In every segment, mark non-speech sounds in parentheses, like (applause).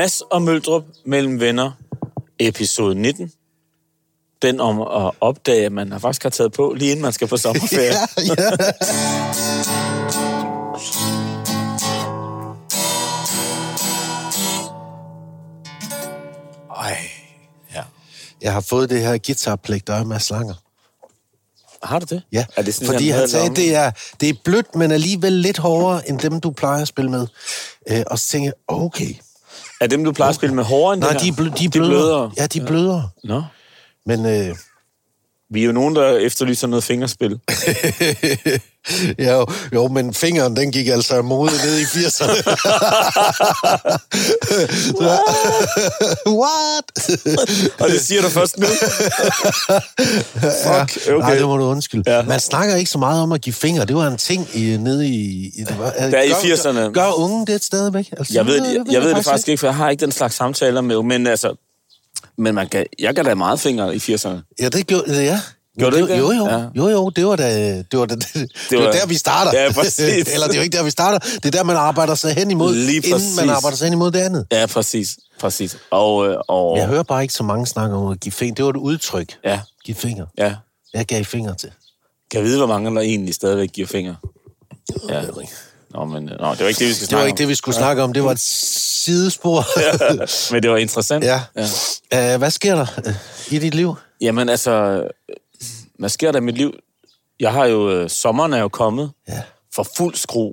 Mads og Møldrup mellem venner, episode 19. Den om at opdage, at man faktisk har taget på, lige inden man skal på sommerferie. (laughs) Ja, ja. Ej, ja. Jeg har fået det her guitarplægt, der er Mads Langer. Har du det? Ja, er det sådan, fordi han havde sagde, det er, det er blødt, men alligevel lidt hårdere, end dem, du plejer at spille med. Øh, og så tænkte jeg, okay. Er dem, du plejer at spille med hårdere end Nej, det de her? er, blø- de er De er blødere. blødere. Ja, de er blødere. Nå. Men øh, Vi er jo nogen, der efterlyser noget fingerspil. (laughs) ja, jo, jo, men fingeren, den gik altså mode ned i 80'erne. (laughs) What? Og det siger du først nu. (laughs) Fuck, okay. Nej, det må du undskylde. Ja. Ja. Man snakker ikke så meget om at give fingre. Det var en ting i, nede i... i det var, Der i gør, 80'erne. Gør, gør unge det stadigvæk? Altså, Jeg ved, jeg, jeg ved det faktisk ikke, for jeg har ikke den slags samtaler med, men altså, men man kan, jeg kan da meget fingre i 80'erne. Ja, det gjorde det, ja. Gjorde det, du ikke Jo, det? jo, Ja. jo, jo, det var da, det var da, det, det, det var- var der, vi starter. Ja, præcis. (laughs) Eller det er jo ikke der, vi starter. Det er der, man arbejder sig hen imod, Lige inden præcis. man arbejder sig hen imod det andet. Ja, præcis. præcis. Og, øh, og Jeg hører bare ikke så mange snakke om at give fingre. Det var et udtryk. ja, Giv fingre. ja. Jeg gav fingre til. Kan jeg vide, hvor mange der egentlig stadigvæk giver fingre? Ja. Jeg ved ikke. Nå, men øh, nå, det var ikke det, vi skal Det snakke var ikke det, vi skulle snakke om. Det var et sidespor. (laughs) om. Men det var interessant. ja. ja. Uh, hvad sker der uh, i dit liv? Jamen altså, hvad sker der i mit liv? Jeg har jo, øh, sommeren er jo kommet Ja. for fuld skru.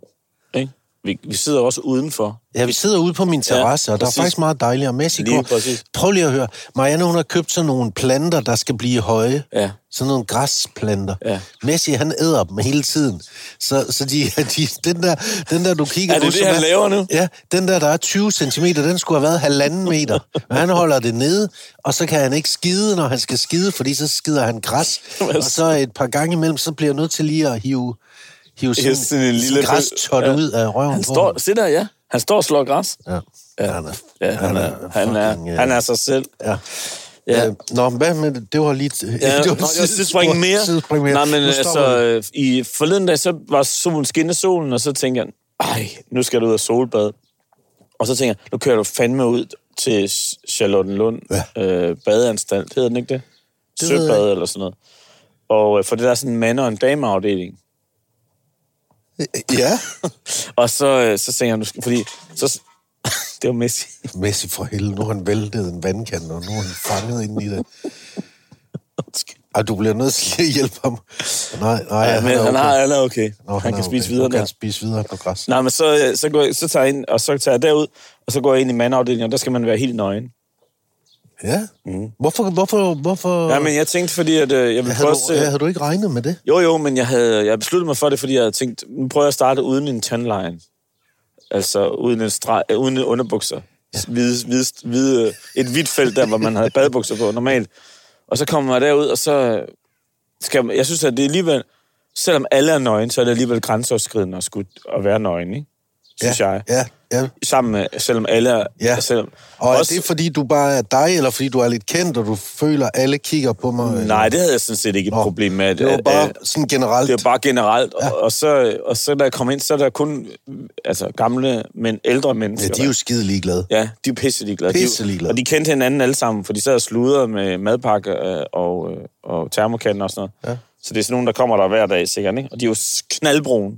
Vi, vi sidder også udenfor. Ja, vi sidder ude på min terrasse, Ja, og der er faktisk meget dejligt. Og Messi Lige går... Prøv lige at høre. Marianne, hun har købt sådan nogle planter, der skal blive høje. Ja. Sådan nogle græsplanter. Ja. Messi, han æder dem hele tiden. Så, så de, (laughs) de, den, der, den der, du kigger Er det nu, det, han laver nu? Ja, den der, der er 20 cm, den skulle have været halvanden meter. Men han holder det nede, og så kan han ikke skide, når han skal skide, fordi så skider han græs. (laughs) og så et par gange imellem, så bliver jeg nødt til lige at hive, hive sådan, sådan en lille- græstot Ja. ud af røven Han står, se der, ja. Han står og slår græs. Ja. Ja. Han er, Ja, han er, han er, fucking, øh, han er sig selv. Ja. Ja. Øh, nå, hvad med det? Det var lige... Ja, (laughs) det var, var sidespring mere. Sidespring mere. Nej, men altså, øh, i forleden dag, så var solen skinne solen, og så tænkte jeg, ej, nu skal du ud og solbade. Og så tænker jeg, nu kører du fandme ud til Charlottenlund Ja. øh, badeanstalt, hedder den ikke det? Det Søbade eller sådan noget. Og øh, for det der er sådan en mand- og en dameafdeling. Ja. Og så, øh, så tænker jeg, nu skal, fordi så, (laughs) det var Messi. Messi for helvede, nu har han væltet en vandkant, og nu er han fanget ind i det. Og du bliver nødt til at hjælpe ham. Nej, nej, Ja, men han, har, han er okay. Nå, han, er kan spise okay. videre Nu kan han spise videre på græs. Nej, men så, øh, så, går jeg, så tager jeg ind, og så tager jeg derud, og så går jeg ind i mandafdelingen, og der skal man være helt nøgen. Ja. Mm. Hvorfor, hvorfor, hvorfor... Ja, men jeg tænkte, fordi at, øh, jeg ville havde, prøve du, havde du ikke regnet med det? Jo, jo, men jeg havde jeg besluttede mig for det, fordi jeg havde tænkt, nu prøver jeg at starte uden en tandline. Altså uden en streg, øh, uden en underbukser. Ja. Hvide, hvide, hvide, et hvidt felt der, hvor man havde badebukser på normalt. Og så kommer man derud, og så skal man, jeg synes, at det er alligevel, selvom alle er nøgen, så er det alligevel grænseoverskridende at, skulle, at være nøgen, ikke? Synes ja, jeg. Ja, ja. Sammen med, selvom alle er... Ja. Selvom, Og er det fordi, du bare er dig, eller fordi du er lidt kendt, og du føler, at alle kigger på mig? eller? Nej, det havde jeg sådan set ikke et Nå, problem med. Det var bare at- sådan generelt. Det var bare generelt, ja. og, og, så, og så da jeg kom ind, så er der kun altså, gamle, men ældre mennesker. Ja, de er jo skide ligeglade. Ja, de er pisse ligeglade. Pisse ligeglade. Og de kendte hinanden alle sammen, for de sad og sludrede med madpakke øh, og, øh, og termokander og sådan noget. Ja. Så det er sådan nogen, der kommer der hver dag, sikkert, ikke? Og de er jo knaldbrune.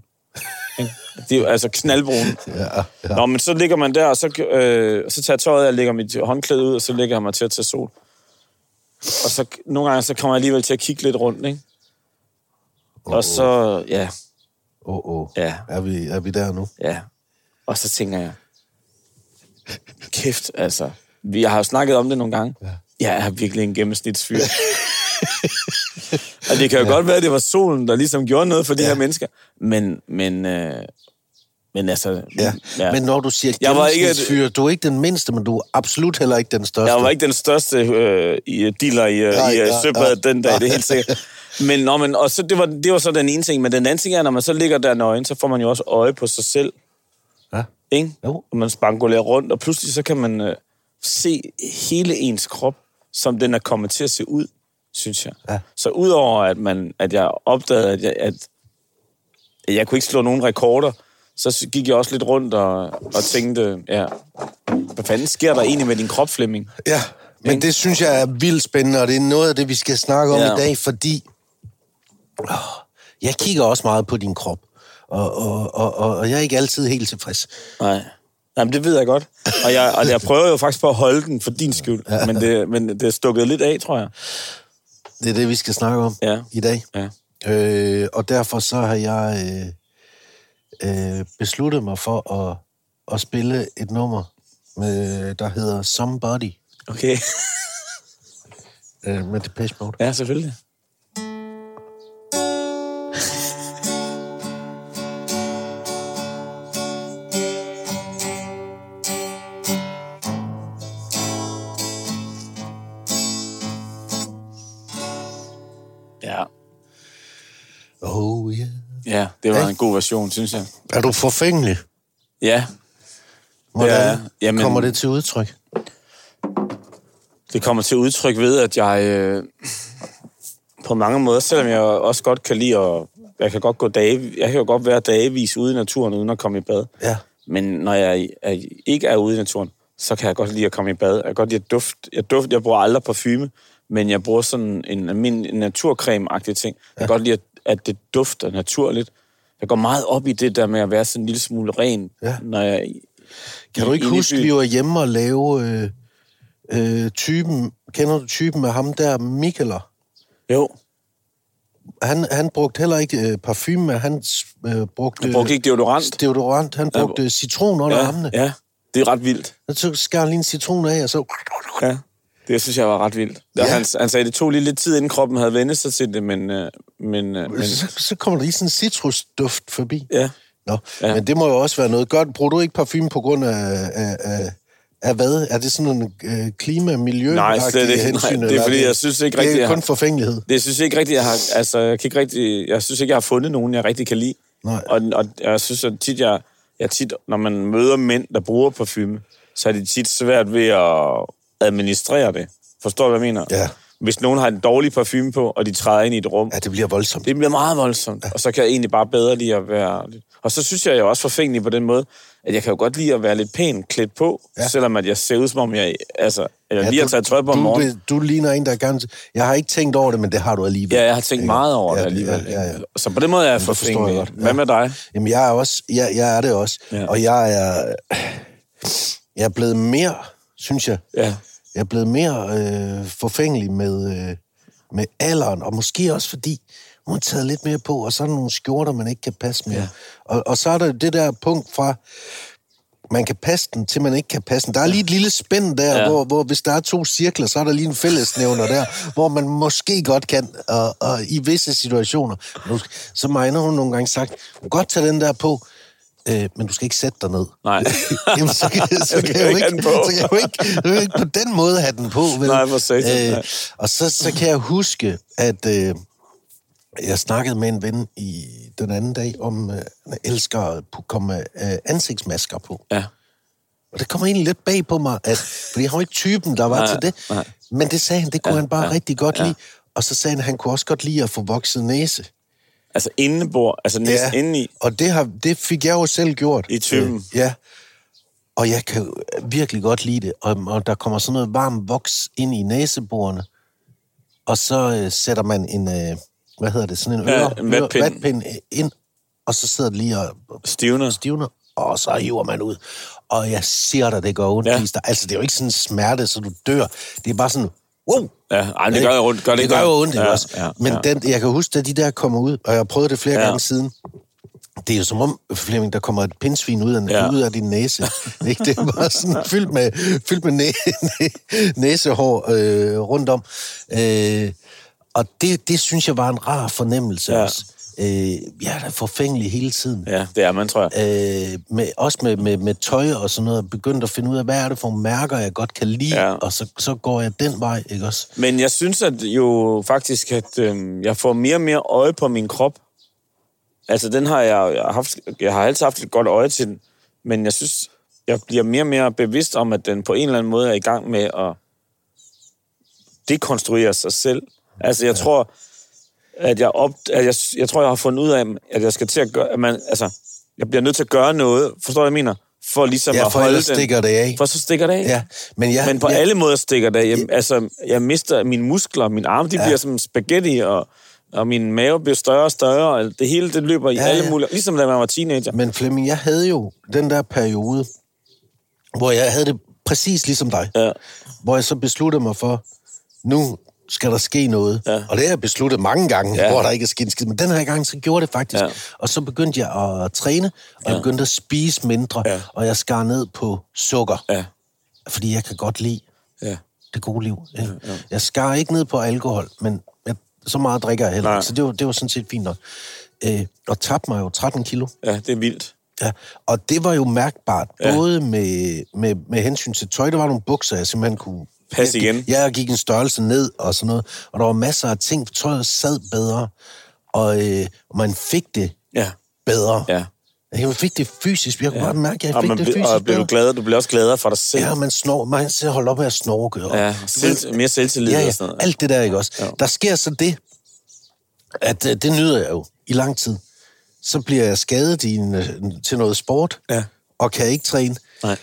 De er jo altså knaldbrune. (laughs) Ja, ja. Nå, men så ligger man der, og så, øh, så tager jeg tøjet af lægger mit håndklæde ud, og så lægger jeg mig til at tage sol. Og så nogle gange, så kommer jeg alligevel til at kigge lidt rundt, ikke? Og så, ja, Åh, oh, oh. ja, Er, vi, er vi der nu? ja. Og så tænker jeg, kæft, altså. Vi har jo snakket om det nogle gange. Ja. Jeg er virkelig en gennemsnitsfyr. (laughs) og det kan jo ja. godt være, at det var solen, der ligesom gjorde noget for de Ja. her mennesker. Men, men, øh, men altså... Ja. ja. Men når du siger Jeg var ikke- gennemsnitsfyr, du er ikke den mindste, men du er absolut heller ikke den største. Jeg var ikke den største øh, i, dealer i, øh, Nej, i ja, øh, Søbadet ja. den dag, det er helt sikkert. Men, nå, men og så, det, var, det var så den ene ting. Men den anden ting er, når man så ligger der nøgen, så får man jo også øje på sig selv. Ja. Ikke? Jo. Og man spangulerer rundt, og pludselig så kan man øh, se hele ens krop, som den er kommet til at se ud, synes jeg. Ja. Så udover at, man, at jeg opdagede, at jeg, at jeg kunne ikke slå nogen rekorder, så gik jeg også lidt rundt og, og tænkte, ja, hvad fanden sker der egentlig med din krop, Flemming? Ja, men Ikke? det synes jeg er vildt spændende, og det er noget af det, vi skal snakke om Ja. i dag, fordi åh, jeg kigger også meget på din krop, og, og, og, og, og jeg er ikke altid helt tilfreds. Nej. Jamen, det ved jeg godt. Og jeg, og jeg prøver jo faktisk på at holde den for din skyld. Ja. Men, det, men det er stukket lidt af, tror jeg. Det er det, vi skal snakke om Ja. i dag. Ja. Øh, og derfor så har jeg øh, øh, besluttet mig for at, at spille et nummer, med, der hedder Somebody Okay. øh, med Depeche Mode. Ja, selvfølgelig. God version, synes jeg. Er du forfængelig? Ja, Hvordan Ja, jamen- kommer det til udtryk? det kommer til udtryk ved, at jeg øh, på mange måder, selvom jeg også godt kan lide at... Jeg kan godt gå dage, jeg kan godt være dagevis ude i naturen, uden at komme i bad. Ja. Men når jeg er, ikke er ude i naturen, så kan jeg godt lide at komme i bad. Jeg kan godt lide at duft. Jeg, duft, jeg bruger aldrig parfume, men jeg bruger sådan en almindelig naturcreme-agtig ting. Jeg kan godt lide, at, at det dufter naturligt. Jeg går meget op i det der med at være sådan en lille smule ren, Ja. når jeg... Kan du ikke inde i huske, vi var hjemme og lave øh, øh, typen, kender du typen med ham der, Mikkeler? Jo, Han, han brugte heller ikke øh, parfume, han øh, brugte... jeg brugte ikke deodorant. deodorant. Han brugte ja, citron under ja, armene. Ja, ja, det er ret vildt. Så skar han lige en citron af, og så... Ja, det synes jeg var ret vildt. Ja. Han, han sagde, det tog lige lidt tid, inden kroppen havde vendt sig til det, men... øh, men, øh, men Så, så kommer der lige sådan en citrusduft forbi. ja. Nå, Ja. men det må jo også være noget godt. Bruger du ikke parfume på grund af, af, af, af hvad? Er det sådan en øh, klima miljø Nej, slet ikke. hensyn? Nej, det er fordi, jeg synes ikke rigtig, Det er kun forfængelighed. Det synes jeg ikke rigtigt, jeg har... Altså, jeg, kan ikke rigtig, jeg synes ikke, jeg har fundet nogen, jeg rigtig kan lide. Nej. Og, og jeg synes at tit, jeg, jeg tit, når man møder mænd, der bruger parfume, så er det tit svært ved at administrere det. Forstår du, hvad jeg mener? Ja. Hvis nogen har en dårlig parfume på, og de træder ind i et rum, Ja, det bliver voldsomt. det bliver meget voldsomt, og så kan jeg egentlig bare bedre lide at være... Og så synes jeg jo også forfængelig på den måde, at jeg kan jo godt lide at være lidt pænt klædt på, ja. Ja. selvom at jeg ser ud som om jeg... Altså, eller ja, lige har taget tøj på om du, morgenen. Du, du ligner en, der gerne... Jeg har ikke tænkt over det, men det har du alligevel. Ja, jeg har tænkt meget over Ja, det alligevel. ja, ja, ja. Så på den måde er jeg forstår jeg forfængelig. godt. Hvad Ja. med dig? Jamen, jeg er også... Jeg, jeg er det også. Ja. Ja. Og jeg er... Jeg er blevet mere, synes jeg, Ja. Jeg er blevet mere øh, forfængelig med, øh, med alderen, og måske også fordi, hun har taget lidt mere på, og så er der nogle skjorter, man ikke kan passe mere. Ja. Og, og så er der det der punkt fra, man kan passe den, til man ikke kan passe den. Der er lige et lille spænd der, Ja. hvor, hvor hvis der er to cirkler, så er der lige en fællesnævner der, hvor man måske godt kan, og, og i visse situationer. Nu, så mener hun nogle gange sagt, "Du kan godt tage den der på, øh, men du skal ikke sætte dig ned. Nej. (laughs) Jamen, så, kan- (laughs) så, kan jeg jo ikke så kan jeg jo ikke, jeg ikke på den måde have den på. Vel? Nej, for satan, nej. Og så, så kan jeg huske, at øh, jeg snakkede med en ven i den anden dag om, øh, han elsker at komme øh, ansigtsmasker på. Ja. Og det kommer egentlig lidt bag på mig, at, fordi jeg jo ikke typen, der var Nej, til det. nej. Men det sagde han, det kunne Ja, han bare ja, rigtig godt ja. lide. Og så sagde han, at han kunne også godt lide at få vokset næse. Altså indebord, altså næsten ja. indeni. Og det, har, det fik jeg jo selv gjort. I typen. Øh, ja. Og jeg kan virkelig godt lide det. Og, og der kommer sådan noget varm voks ind i næseborene. Og så øh, sætter man en, øh, hvad hedder det, sådan en Ja, øre, en vatpind. øre- vatpind ind. Og så sidder det lige og Stivner. stivner, og så hiver man ud. Og jeg siger dig, det går ondt. Ja. Altså, det er jo ikke sådan en smerte, så du dør. Det er bare sådan, wow! Ja, ej, det gør jo ondt. Gør det, det gør jo ondt, ja, ja, også. Ja, Men ja. Den, jeg kan huske, da de der kommer ud, og jeg har prøvet det flere Ja. ja. gange siden, det er jo som om, Flemming, der kommer et pindsvin ud af, Ja. ja. ud af din næse. (laughs) Ikke? Det er bare sådan fyldt med, fyldt med næ, næ, næsehår øh, rundt om. Øh, og det, det synes jeg var en rar fornemmelse Ja. ja. også. Øh, jeg er da forfængelig hele tiden. Ja, det er man, tror jeg. Øh, med, også med, med, med tøj og sådan noget, begyndt at finde ud af, hvad er det for mærker, jeg godt kan lide, Ja. og så, så går jeg den vej, ikke også? Men jeg synes at jo faktisk, at øh, jeg får mere og mere øje på min krop. Altså, den har jeg, jeg har haft, jeg har altid haft et godt øje til den, men jeg synes, jeg bliver mere og mere bevidst om, at den på en eller anden måde er i gang med at dekonstruere sig selv. Altså, jeg ja. tror, at jeg, op, at jeg, jeg tror, jeg har fundet ud af, at jeg skal til at gøre, at man, altså, jeg bliver nødt til at gøre noget, forstår du, hvad jeg mener? For ligesom Ja, at for holde ellers den. stikker det af. For så stikker det af. Ja, men, jeg, Men på jeg, alle måder stikker det af. Jeg, altså, jeg mister mine muskler, mine arme, de ja. bliver som spaghetti, og, og min mave bliver større og større, og det hele, det løber i ja, alle ja. mulige... Ligesom da man var teenager. Men Flemming, jeg havde jo den der periode, hvor jeg havde det præcis ligesom dig. Ja. Hvor jeg så besluttede mig for, nu skal der ske noget. Ja. Og det har jeg besluttet mange gange, Ja. hvor der ikke er sket skid. Men den her gang, så gjorde det faktisk. Ja. Og så begyndte jeg at træne, og ja. jeg begyndte at spise mindre, Ja. og jeg skar ned på sukker. Ja, Fordi jeg kan godt lide ja. det gode liv. Ja, ja. Jeg skar ikke ned på alkohol, men jeg, så meget drikker jeg heller Nej. Så det var, det var sådan set fint nok. Øh, og tabte mig jo 13 kilo. Ja, det er vildt. Ja, og det var jo mærkbart, Ja. ja. både med, med, med hensyn til tøj, der var nogle bukser, jeg simpelthen kunne... Pas igen. Ja, jeg gik en størrelse ned og sådan noget, og der var masser af ting, tøjet sad bedre, og øh, man fik det Ja, bedre. ja. Jeg fik det fysisk, jeg kunne ja. godt mærke, at jeg Og, fik man, det fysisk og bliver du gladere? Du bliver også gladere for dig selv. Ja, man, snor, man så holder op med at snorke. Og, Ja, selv, mere selvtillid ja, ja, og sådan noget. alt det der, ikke også? Ja. Der sker så det, at øh, det nyder jeg jo i lang tid. Så bliver jeg skadet i en, øh, til noget sport, Ja. og kan ikke træne, Nej.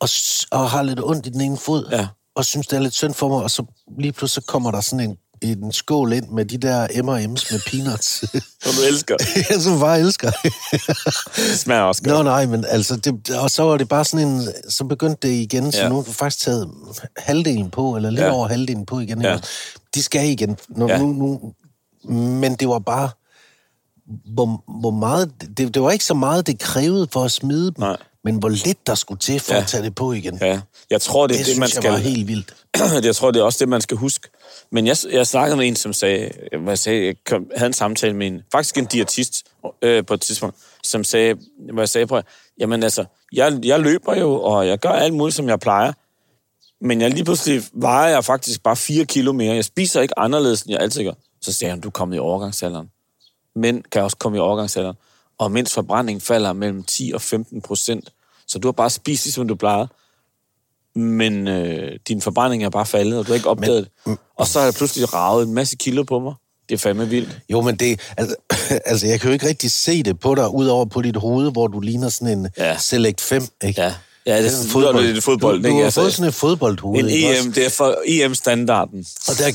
og, og har lidt ondt i den ene fod, Ja. Og synes, det er lidt synd for mig, og så lige pludselig så kommer der sådan en, en skål ind med de der M&M's med peanuts, (laughs) Som du elsker. jeg som bare elsker. Det smager også godt. Nå nej, men altså, det, og så var det bare sådan en, så begyndte det igen, så Ja. ja. nu har du faktisk taget halvdelen på, eller lidt Ja. ja. over halvdelen på igen. Ja. Ja. De skal igen. Ja. ja. nu, nu, men det var bare, hvor, hvor meget, det, det var ikke så meget, det krævede for at smide dem, Nej. Men hvor lidt der skulle til for Ja. at tage det på igen. Ja, jeg tror, det er det, det, det man skal... var helt vildt. (clears throat) jeg tror, det er også det, man skal huske. Men jeg, jeg snakkede med en, som sagde, hvad jeg sagde, jeg kom, havde en samtale med en, faktisk en diætist øh, på et tidspunkt, som sagde, hvor jeg sagde på, jamen altså, jeg, jeg løber jo, og jeg gør alt muligt, som jeg plejer, men jeg lige pludselig vejer jeg faktisk bare 4 kilo mere. Jeg spiser ikke anderledes, end jeg altid gør. Så sagde han, du er kommet i overgangsalderen. Mænd kan også komme i overgangsalderen. Og mænds forbrænding falder mellem 10 og 15 procent. Så du har bare spist, ligesom du plejede men øh, din forbrænding er bare faldet, og du har ikke opdaget men, det. Og så har jeg pludselig ravet en masse kilo på mig. Det er fandme vildt. Jo, men det, altså, (clears throat) altså, jeg kan jo ikke rigtig se det på dig, udover på dit hoved, hvor du ligner sådan en Ja. Select 5, ikke? Ja, ja det, er en fodbold. Er det fodbold, Du, du har Altså, fået sådan et fodboldhoved, en EM, også? det er for EM-standarden. Og der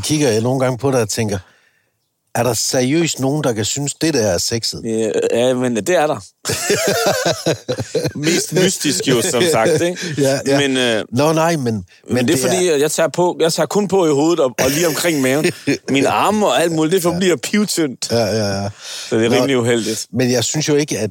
kigger jeg nogle gange på dig og tænker, er der seriøst nogen, der kan synes, det der er sexet? Ja, ja, men det er der. (laughs) Mest mystisk jo, som sagt, ikke? Ja, ja. Men, øh, Nå nej, men... men, men det er fordi, jeg tager, på, jeg tager kun på i hovedet og, og lige omkring maven. Mine (laughs) arme og alt muligt, det forbliver pivtyndt. Ja, ja, ja. Så det er Nå. rimelig uheldigt. Men jeg synes jo ikke, at...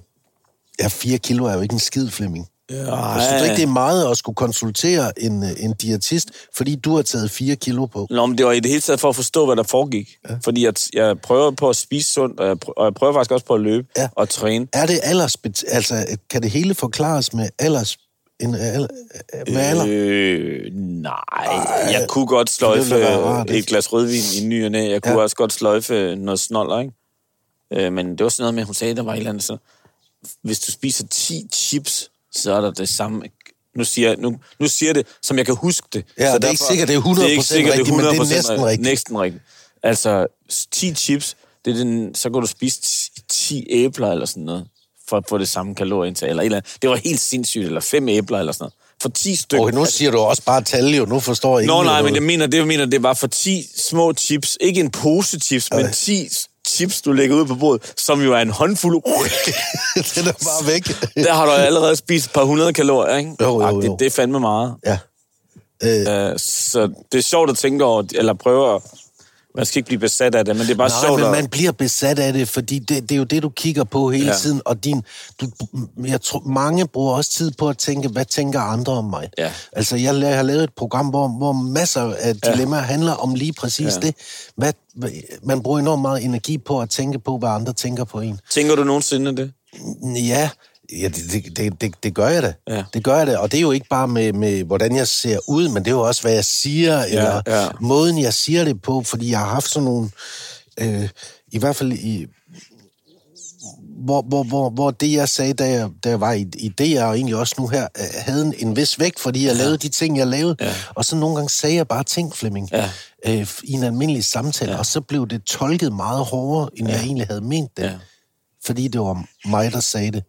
Ja, fire kilo er jo ikke en skid, Flemming. Ja, Jeg synes ikke, det er meget at skulle konsultere en, øh, en diætist, fordi du har taget fire kilo på. Nå, men det var i det hele taget for at forstå, hvad der foregik. Ja. Fordi jeg, jeg prøver på at spise sundt, og jeg, prøver, og jeg prøver faktisk også på at løbe ja. Og træne. Er det alders... Altså, kan det hele forklares med alders... En, al, med alder? Øh, nej, jeg kunne godt sløjfe rart, et glas rødvin i ny og næ. Jeg kunne ja. Også godt sløjfe noget snoller, ikke? Øh, men det var sådan noget med, hun sagde, der var et eller andet så hvis du spiser 10 chips, så er der det samme. Nu siger, nu, nu siger det, som jeg kan huske det. Ja, så det er ikke sikkert, det er 100% det er ikke sikkert, rigtigt, men det er 100% næsten rigtigt. Næsten rigtigt. Altså, 10 chips, det er den, så kan du spise 10 10 æbler eller sådan noget, for at få det samme kalorieindtag. Eller, eller andet. Det var helt sindssygt, eller 5 æbler eller sådan noget. For 10 stykker. Okay, nu siger du også bare tal, jo. Nu forstår jeg Nå, ikke nej, noget. men jeg mener, det, jeg mener, det var for 10 små chips. Ikke en pose chips, men 10 chips, du lægger ud på bordet, som jo er en håndfuld. (laughs) Den er bare væk. Der har du allerede spist et par hundrede kalorier, ikke? Jo, jo, jo. Det, det er fandme meget. Ja. Øh, Uh, så det er sjovt at tænke over, eller prøve at... Man skal ikke blive besat af det, men det er bare Nej, sjovt men man bliver besat af det, fordi det, det er jo det, du kigger på hele Ja. ja. tiden, og din, du, jeg tror, mange bruger også tid på at tænke, hvad tænker andre om mig? Ja. Altså, jeg la- har lavet et program, hvor, hvor masser af dilemmaer handler om lige præcis Ja. ja. det. Hvad- man bruger enormt meget energi på at tænke på, hvad andre tænker på en. Tænker du nogensinde det? Ja, ja det, det, det, det, det gør jeg da. Ja. Det gør jeg da, og det er jo ikke bare med, med, hvordan jeg ser ud, men det er jo også, hvad jeg siger, ja, eller ja. måden, jeg siger det på, fordi jeg har haft sådan nogle, øh, i hvert fald i, hvor, hvor, hvor, hvor det, jeg sagde, da jeg, da jeg var i, i DR, og egentlig også nu her, øh, havde en, en vis vægt, fordi jeg ja. lavede de ting, jeg lavede. Ja. Og så nogle gange sagde jeg bare ting, Flemming, Ja. øh, i en almindelig samtale, ja. og så blev det tolket meget hårdere, end ja. jeg egentlig havde ment det. Ja. Fordi det var mig, der sagde det.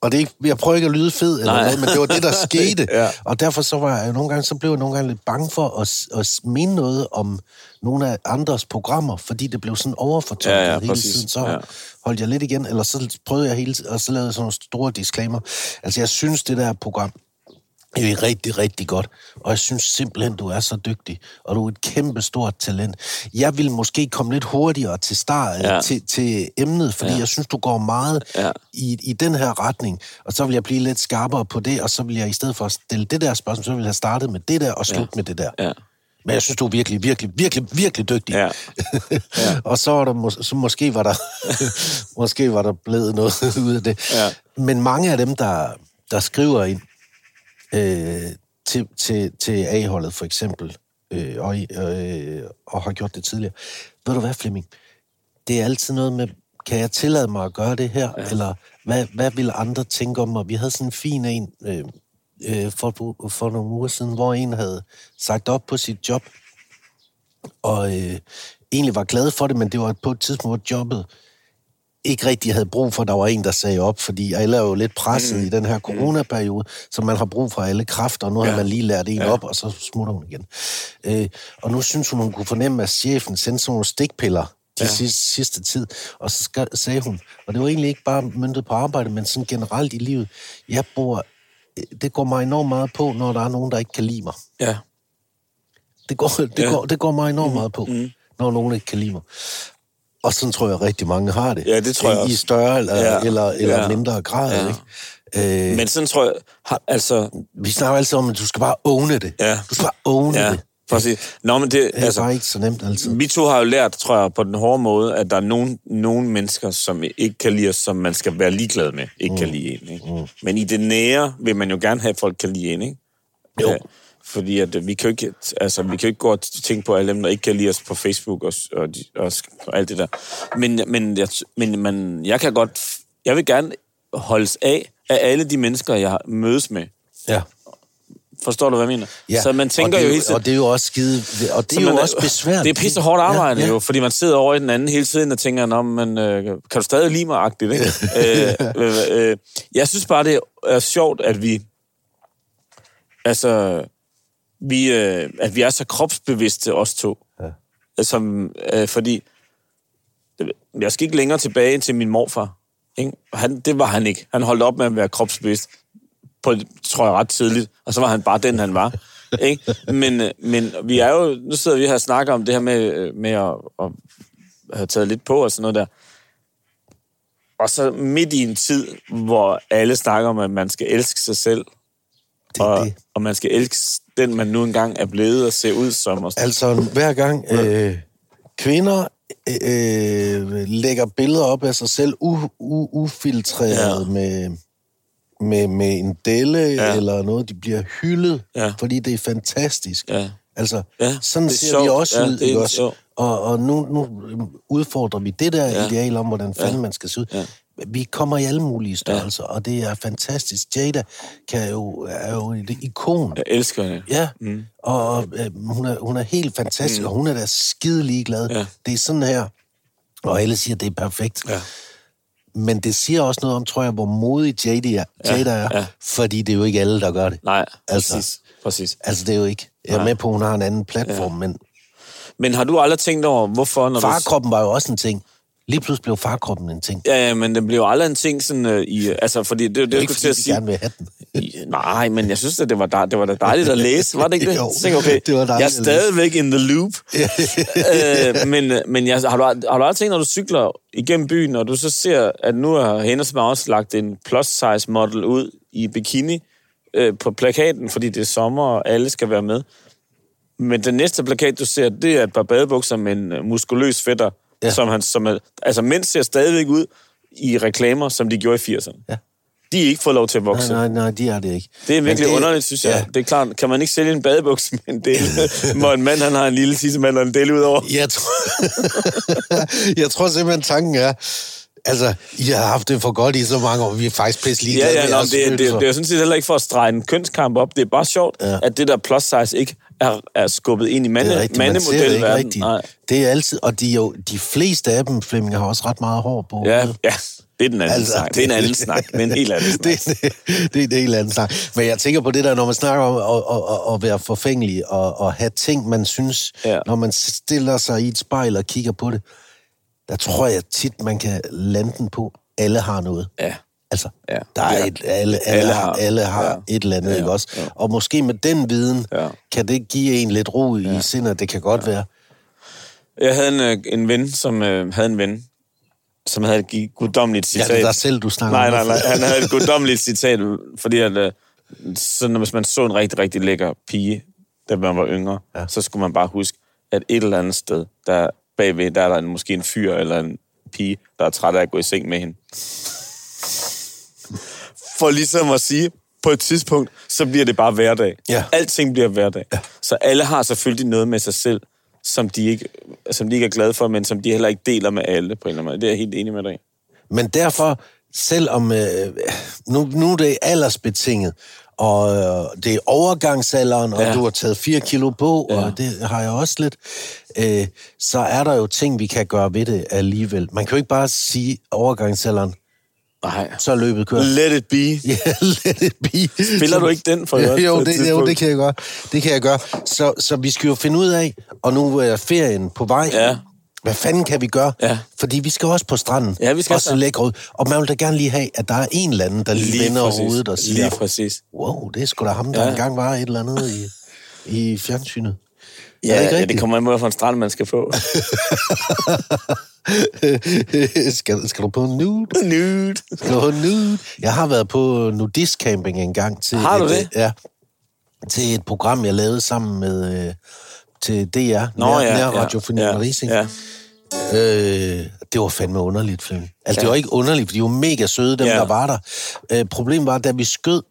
Og det er ikke, jeg prøver ikke at lyde fed eller Nej. noget, men det var det, der (laughs) skete. Ja. Og derfor så var jeg nogle gange, så blev jeg nogle gange lidt bange for at, at mene noget om nogle af andres programmer, fordi det blev sådan overfortolket Ja, ja, hele præcis. tiden. Så Ja. holdt jeg lidt igen, eller så prøvede jeg hele tiden, og så lavede jeg sådan nogle store disclaimer. Altså, jeg synes, det der program, det er rigtig, rigtig godt. Og jeg synes simpelthen, du er så dygtig. Og du er et kæmpe stort talent. Jeg vil måske komme lidt hurtigere til start Ja. til, til emnet, fordi Ja. jeg synes, du går meget ja. i, i den her retning. Og så vil jeg blive lidt skarpere på det, og så vil jeg i stedet for at stille det der spørgsmål, så vil jeg have startet med det der og slut ja. med det der. Ja. Men jeg synes, du er virkelig, virkelig, virkelig, virkelig dygtig. Ja. (laughs) ja. og så, var der mås- så måske var der (laughs) måske var der blevet noget (laughs) ud af det. Ja. Men mange af dem, der, der skriver ind øh, til, til, til A-holdet for eksempel, øh, og, øh, og har gjort det tidligere. Ved du hvad, Flemming? Det er altid noget med, kan jeg tillade mig at gøre det her? Ja. Eller hvad, hvad vil andre tænke om mig? Vi havde sådan en fin en øh, øh, for, for nogle uger siden, hvor en havde sagt op på sit job, og øh, egentlig var glad for det, men det var på et tidspunkt, hvor jobbet ikke rigtig havde brug for, at der var en, der sagde op, fordi alle er jo lidt presset mm. i den her coronaperiode, så man har brug for alle kræfter, og nu ja. har man lige lært en ja. op, og så smutter hun igen. Øh, og nu synes hun, hun kunne fornemme, at chefen sendte sådan nogle stikpiller til ja. sidste, sidste tid, og så skal, sagde hun, og det var egentlig ikke bare myndet på arbejde, men sådan generelt i livet, jeg bor, det går mig enormt meget på, når der er nogen, der ikke kan lide mig. Ja. Det går, det, Ja. går, det går mig enormt meget på, mm. når nogen ikke kan lide mig. Og sådan tror jeg rigtig mange har det. Ja, det tror jeg I også. større eller, Ja. eller, eller Ja. mindre grad, Ja. ikke? Øh, Men sådan tror jeg, har, altså, vi snakker altid om, at du skal bare owne det. Ja. Du skal bare owne ja, det. præcis. Nå, men det, Det er altså, bare ikke så nemt altid. vi to har jo lært, tror jeg, på den hårde måde, at der er nogen, nogen mennesker, som ikke kan lide os, som man skal være ligeglad med, ikke mm. kan lide en. Ikke? Mm. Men i det nære vil man jo gerne have, at folk kan lide en, ikke? Jo. Ja, fordi at, øh, vi, kan jo ikke, altså, vi kan jo ikke gå og tænke på alle dem, der ikke kan lide os på Facebook og, og, og, og alt det der. Men, men, jeg, men man, jeg kan godt... Jeg vil gerne holdes af af alle de mennesker, jeg mødes med. Ja. Forstår du, hvad jeg mener? Ja. Så man tænker og det, jo hele tiden... Og det er jo også skide... Og det er jo man også besværligt. Det er pisse hårdt arbejde ja, ja. jo, fordi man sidder over i den anden hele tiden og tænker, Nå, men, øh, kan du stadig lide mig agtigt, ikke? (laughs) øh, øh, øh, jeg synes bare, det er sjovt, at vi... Altså, vi, øh, at vi er så kropsbevidste, os to. Ja. Som, øh, fordi... Jeg skal ikke længere tilbage til min morfar. Ikke? Han, det var han ikke. Han holdt op med at være kropsbevidst på, tror jeg, ret tidligt, og så var han bare den, han var. (laughs) Ikke? Men, øh, men vi er jo, nu sidder vi her og snakker om det her med, øh, med at, at have taget lidt på og sådan noget der. Og så midt i en tid, hvor alle snakker om, at man skal elske sig selv, Det og, det. og man skal elske den, man nu engang er blevet og ser ud som. Og sådan. Altså, hver gang øh, kvinder øh, lægger billeder op af sig selv u, u, ufiltreret Ja. med, med, med en delle Ja. eller noget, de bliver hyldet, Ja. fordi det er fantastisk. Ja. Altså, Ja, sådan er ser sjovt. vi også Ja, ud, ikke også? Og, og nu, nu udfordrer vi det der ja. ideal om, hvordan fanden Ja. man skal se ud. Ja. Vi kommer i alle mulige størrelser, ja. og det er fantastisk. Jada kan jo, er jo et ikon. Jeg elsker det. Ja, mm. og øh, hun, er, hun er helt fantastisk, mm. og hun er da skide ligeglad. Ja. Det er sådan her, og alle siger, at det er perfekt. Ja. Men det siger også noget om, tror jeg, hvor modig Jada er, Jada er ja. fordi det er jo ikke alle, der gør det. Nej, Altså. præcis. præcis. Altså, det er jo ikke. Jeg er Nej. med på, at hun har en anden platform, ja. men Men har du aldrig tænkt over, hvorfor... Når du... farkroppen var jo også en ting. Lige pludselig blev farkroppen en ting. Ja, ja, men det bliver jo aldrig en ting sådan uh, i... Altså, fordi det, det, det, er ikke, til fordi at sige... gerne vil have den. I- Nej, men jeg synes, at det var, dej- det var da dejligt at læse, var det ikke (laughs) det? Jo, tænkte okay, det var dejligt jeg er stadigvæk in the loop. (laughs) øh, men øh, men jeg, har, du, har du aldrig tænkt, når du cykler igennem byen, og du så ser, at nu har Hennes også lagt en plus-size model ud i bikini øh, på plakaten, fordi det er sommer, og alle skal være med. Men den næste plakat, du ser, det er et par badebukser med en øh, muskuløs fætter, ja. Som han, som er, altså mænd ser stadigvæk ud i reklamer, som de gjorde i 80'erne. Ja. De er ikke fået lov til at vokse. Nej, nej, nej, de er det ikke. Det er virkelig det, underligt, synes jeg. Ja. Det er klart, kan man ikke sælge en badebuks med en del, (laughs) hvor en mand han har en lille tissemand og en del ud over? Jeg tror, (laughs) jeg tror simpelthen, tanken er, altså, I har haft det for godt i så mange år, vi er faktisk pisse ligeglade Ja, ja, med jeres det, det, det, det er jo sådan set heller ikke for at strege en kønskamp op. Det er bare sjovt. Ja. at det der plus size ikke er, er skubbet ind i mande, Det er rigtigt, man ser det ikke mandemodelverden. rigtigt. Nej. Det er altid, og de, jo, de fleste af dem, Flemming, har også ret meget hår på. Ja, ja, det er den anden Altså, snak. Det er en anden snak. Det er en helt anden (laughs) snak. det, det, det er en helt anden snak. Men jeg tænker på det der, når man snakker om at, at, at, at være forfængelig og, og have ting, man synes. Ja. når man stiller sig i et spejl og kigger på det, der tror jeg tit, man kan lande den på, alle har noget. Ja. Altså, Ja. der er Ja. et, alle, alle, Alle har. alle har Ja. et eller andet, Ja, ikke også? ja. Og måske med den viden, Ja. kan det give en lidt ro i ja. sindet, det kan godt være. Jeg havde en, øh, en ven, som øh, havde en ven, som havde et guddommeligt Ja, citat. det er dig selv, du snakker Nej, nej, nej. Han havde et guddommeligt citat, fordi at, øh, sådan, hvis man så en rigtig, rigtig lækker pige, da man var yngre, Ja. ja. så skulle man bare huske, at et eller andet sted, der bagved, der er der en, måske en fyr eller en pige, der er træt af at gå i seng med hende. For ligesom at sige, på et tidspunkt, så bliver det bare hverdag. Ja. Alting bliver hverdag. Ja. Så alle har selvfølgelig noget med sig selv, som de, ikke, som de ikke er glade for, men som de heller ikke deler med alle på en eller anden måde. Det er jeg helt enig med dig. Men derfor, selvom øh, nu, nu er det aldersbetinget, og øh, det er overgangsalderen, og ja. Du har taget 4 kilo på. Ja. og det har jeg også lidt, øh, så er der jo ting, vi kan gøre ved det alligevel. Man kan jo ikke bare sige overgangsalderen, Nej. så er løbet kørt. Let it be. (laughs) Ja, let it be. Spiller du ikke den for øvrigt jo, det, jo, det kan jeg gøre. Det kan jeg gøre. Så, så vi skal jo finde ud af, og nu er ferien på vej. Ja. Hvad fanden kan vi gøre? Ja. Fordi vi skal også på stranden. Ja, vi skal Også så. lægge ud. Og man vil da gerne lige have, at der er en eller anden, der lige, lige vender præcis. hovedet og siger, Lige præcis. wow, det er sgu da ham, der ja. engang var et eller andet i, i fjernsynet. Ja, er det ja, det kommer an på, en strand, man skal få. (laughs) skal, skal du på nude? Nude. Skal du på nude? Jeg har været på nudistcamping en gang til Har du et, det? Ja, til et program, jeg lavede sammen med øh, til DR, Nå, Nær, ja, Nær ja, Radio for ja, Rising. ja. Øh, det var fandme underligt, Flemming. Altså, ja. Det var ikke underligt, for de var mega søde, dem, ja. Der var der. Øh, problemet var, da vi skød,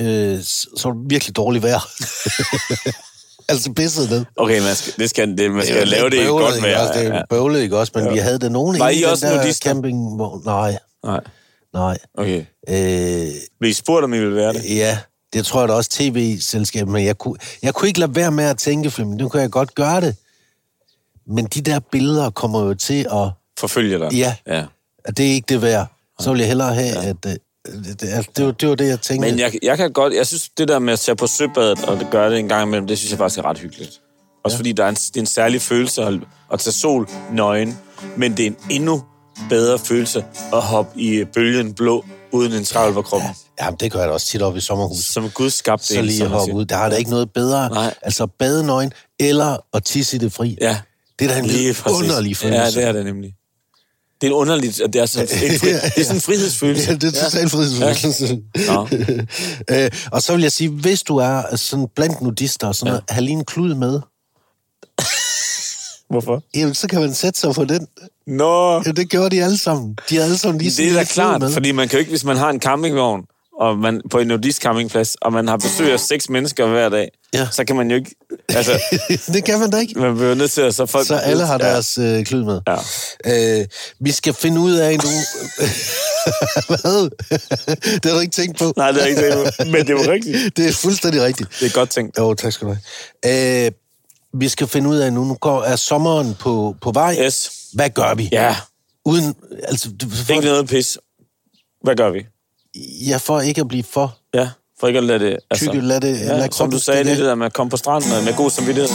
øh, så så var det virkelig dårligt vejr. (laughs) altså pisset ned. Okay, man skal, det skal, det, man skal var lave det i godt vejr. også? Det er bøvlet, ikke også? Men ja. vi havde det nogen Var I i også den der nudister? camping... Hvor, nej, Nej, nej. okay. Øh, Vil I spurgt, om I ville være det? ja, det tror jeg da også tv-selskab, men jeg kunne, jeg kunne ikke lade være med at tænke, Flemming, nu kan jeg godt gøre det. Men de der billeder kommer jo til at... Forfølge dig? Ja. ja. at det er ikke det værd. Så vil jeg hellere have, ja. at... Det, det, altså, det, var, det var det, jeg tænkte. Men jeg, jeg kan godt... Jeg synes, det der med at tage på søbadet og det gøre det en gang imellem, det synes jeg faktisk er ret hyggeligt. Også ja. fordi der er en, det er en særlig følelse at, at tage sol nøgen, men det er en endnu bedre følelse at hoppe i bølgen blå uden en travl på kroppen. Ja. Ja, det gør jeg da også tit op i sommerhuset. Som Gud skabte Så lige at hoppe ud. Der er da ikke noget bedre. Nej. Altså badenøgen eller at tisse i det fri. Ja, Det er da en lige underlig følelse. Ja, det er det nemlig. Det er en underligt, at det er sådan en, fri, (laughs) det er sådan en frihedsfølelse. Ja, det er totalt frihedsfølelse. Nå. (laughs) øh, og så vil jeg sige, hvis du er sådan blandt nudister og sådan noget, have lige en klud med, (laughs) Hvorfor? jamen, så kan man sætte sig på den. Nå, Ja, det gjorde de alle sammen. De havde alle sammen lige det er en da klart, med. fordi man kan jo ikke, hvis man har en campingvogn, og man på en nudist campingplads, og man har besøg af seks mennesker hver dag, Ja. så kan man jo ikke... Altså, (laughs) det kan man da ikke. man bliver nødt til at... Så, folk, Så alle har ja. deres øh, klud med. Ja. Øh, vi skal finde ud af nu... (laughs) Hvad? det har du ikke tænkt på. Nej, det er ikke det, men det var rigtigt. (laughs) Det er fuldstændig rigtigt. Det er godt tænkt. Jo, tak skal du have. Øh, vi skal finde ud af nu, nu går, er sommeren på, på vej. Yes. Hvad gør vi? Ja, Uden, altså, for, ikke noget pis. Hvad gør vi? Ja, for ikke at blive for Ja, for ikke at lade det... Altså, tykke, lad det, ja, lad som du sagde, det af. der med at komme på stranden og med god samvittighed.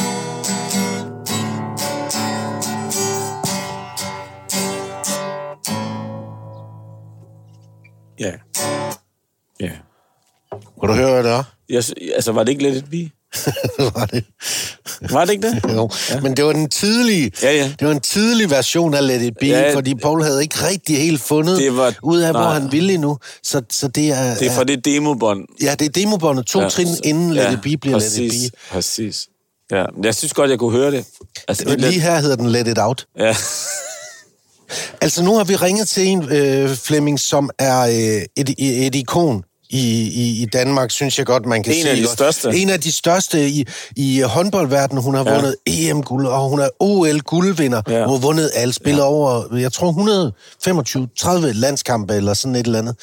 Ja. Ja. Kan du høre, hvad det er? Jeg, altså, var det ikke lidt et bi? (laughs) var det? Var det ikke det? Jo. Ja. Men det var den tidlige, Ja, ja. det var en tidlig version af Let It Be, ja, Ja, fordi Paul havde ikke rigtig helt fundet Det var- ud af, hvor nej. han ville endnu. Så, så det er... Det er fra det demobånd. Ja, det er demobåndet. To ja, trin inden Let It Be bliver præcis, Let It Be. Præcis. Ja, jeg synes godt, jeg kunne høre det. Altså, det Lige her hedder den Let It Out. ja. Altså, nu har vi ringet til en, øh, Flemming, som er øh, et, et ikon i, i, i Danmark, synes jeg godt, man kan En sige. af de godt. største. En af de største i, i håndboldverdenen. Hun har ja. Ja. vundet EM-guld, og hun er OL-guldvinder. Ja. Hun har vundet alle, spiller ja. over, jeg tror, 125-30 landskampe eller sådan et eller andet.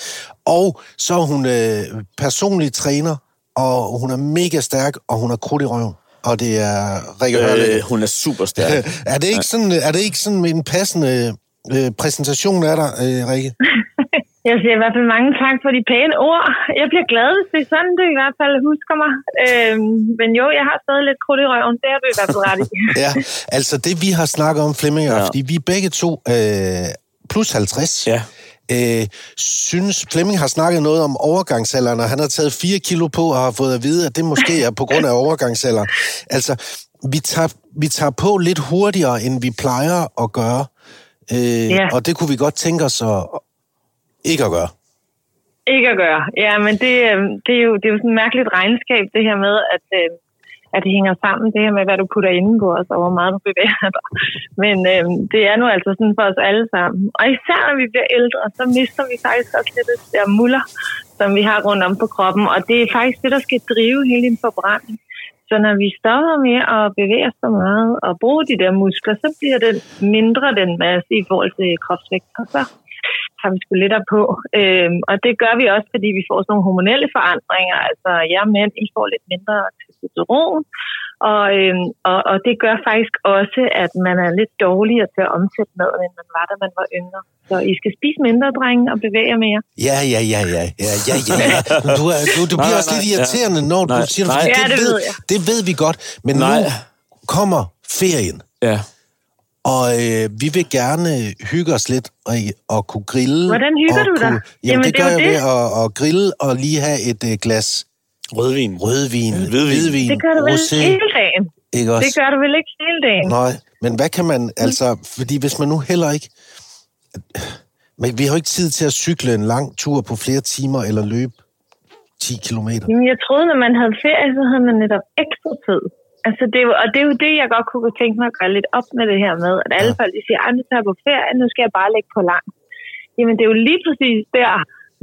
Og så er hun øh, personlig træner, og hun er mega stærk, og hun har krudt i røven. og det er Rikke. Øh, hun er super stærk. (laughs) er, det ikke sådan, er det ikke sådan en passende øh, præsentation af dig, øh, Rikke? (laughs) Jeg siger i hvert fald mange tak for de pæne ord. Jeg bliver glad, hvis det er sådan, du i hvert fald husker mig. Øhm, men jo, jeg har stadig lidt krudt i røven. Det er du i hvert fald ret i. (laughs) ja, altså det vi har snakket om, Flemming, ja. fordi vi er begge to øh, plus 50. Ja. Øh, synes, Flemming har snakket noget om overgangsalderen, og han har taget 4 kilo på og har fået at vide, at det måske er på grund af (laughs) overgangsalderen. Altså, vi tager, vi tager på lidt hurtigere, end vi plejer at gøre. Øh, ja. Og det kunne vi godt tænke os at, ikke at gøre. Ikke at gøre. Ja, men det, øh, det, er, jo, det er jo sådan et mærkeligt regnskab, det her med, at, øh, at det hænger sammen, det her med, hvad du putter indenbords, og hvor meget du bevæger dig. Men øh, det er nu altså sådan for os alle sammen. Og især når vi bliver ældre, så mister vi faktisk også lidt af der muller, som vi har rundt om på kroppen. Og det er faktisk det, der skal drive hele din forbrænding. Så når vi stopper med at bevæge så meget og bruge de der muskler, så bliver det mindre den masse i forhold til kropsvægt. Og så tager vi sgu lidt på. Øhm, og det gør vi også, fordi vi får sådan nogle hormonelle forandringer. Altså, jeg ja, mænd, I får lidt mindre testosteron, og, øhm, og, og det gør faktisk også, at man er lidt dårligere til at omsætte maden, end man var, da man var yngre. Så I skal spise mindre, drenge, og bevæge jer mere. Ja, ja, ja, ja, ja, ja, ja. (laughs) Du, er, du, du bliver nej, også nej, lidt irriterende, ja. når du nej, siger det, ja, det, ved, det ved vi godt, men nej. nu kommer ferien. Ja. Og øh, vi vil gerne hygge os lidt og, og kunne grille. Hvordan hygger du dig? Jamen, Jamen, det, det gør jeg det. ved at, at grille og lige have et uh, glas rødvin. Rødvin. Ja, hvidvin. hvidvin. Det gør du vel rosé. hele dagen? Ikke også? Det gør du vel ikke hele dagen? Nej, men hvad kan man, altså, fordi hvis man nu heller ikke, men vi har jo ikke tid til at cykle en lang tur på flere timer eller løbe 10 kilometer. Jamen, jeg troede, når man havde ferie, så havde man netop ekstra tid. Altså, det og det er jo det, jeg godt kunne tænke mig at gøre lidt op med det her med, at alle ja. folk de siger, at nu tager jeg på ferie, nu skal jeg bare lægge på langt. Jamen, det er jo lige præcis der,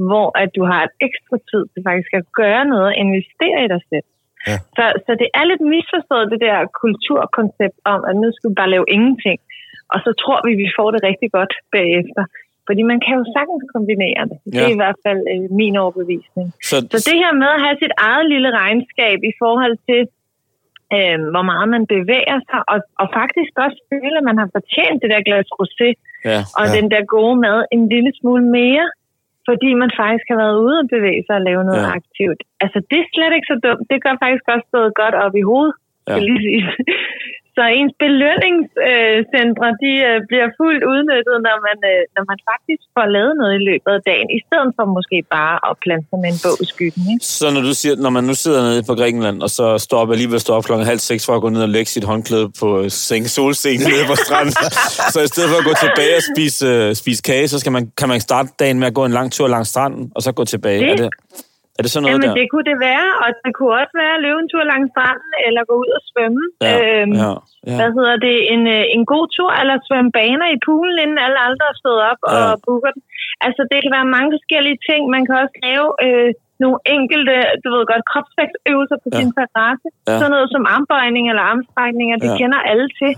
hvor at du har et ekstra tid til faktisk at gøre noget og investere i dig selv. Ja. Så, så det er lidt misforstået, det der kulturkoncept om, at nu skal vi bare lave ingenting. Og så tror vi, vi får det rigtig godt bagefter. Fordi man kan jo sagtens kombinere det. Det ja. er i hvert fald øh, min overbevisning. Så, så det her med at have sit eget lille regnskab i forhold til, øh, hvor meget man bevæger sig, og, og faktisk også føle, at man har fortjent det der glas rosé, ja, og ja. den der gode mad en lille smule mere, fordi man faktisk har været ude og bevæge sig og lave noget ja. aktivt. Altså, det er slet ikke så dumt. Det gør faktisk også noget godt op i hovedet. Ja. Så ens belønningscentre, de øh, bliver fuldt udnyttet, når man, øh, når man faktisk får lavet noget i løbet af dagen, i stedet for måske bare at plante sig med en bog i skyggen. Ikke? Så når du siger, når man nu sidder nede på Grækenland, og så står op alligevel står op klokken halv seks for at gå ned og lægge sit håndklæde på øh, seng solscenen nede på stranden, (laughs) så i stedet for at gå tilbage og spise, spise kage, så skal man, kan man starte dagen med at gå en lang tur langs stranden, og så gå tilbage. Det, er det? Er det sådan noget Jamen, der? det kunne det være, og det kunne også være at løbe en tur langs stranden, eller gå ud og svømme. Ja, øhm, ja, ja. Hvad hedder det? En, øh, en god tur, eller svømme baner i poolen, inden alle andre er stået op ja. og booker den. Altså, det kan være mange forskellige ting. Man kan også lave øh, nogle enkelte, du ved godt, kropsvægtsøvelser på ja. sin terrasse. Ja. Sådan noget som armbøjning eller armstrækninger, det ja. kender alle til.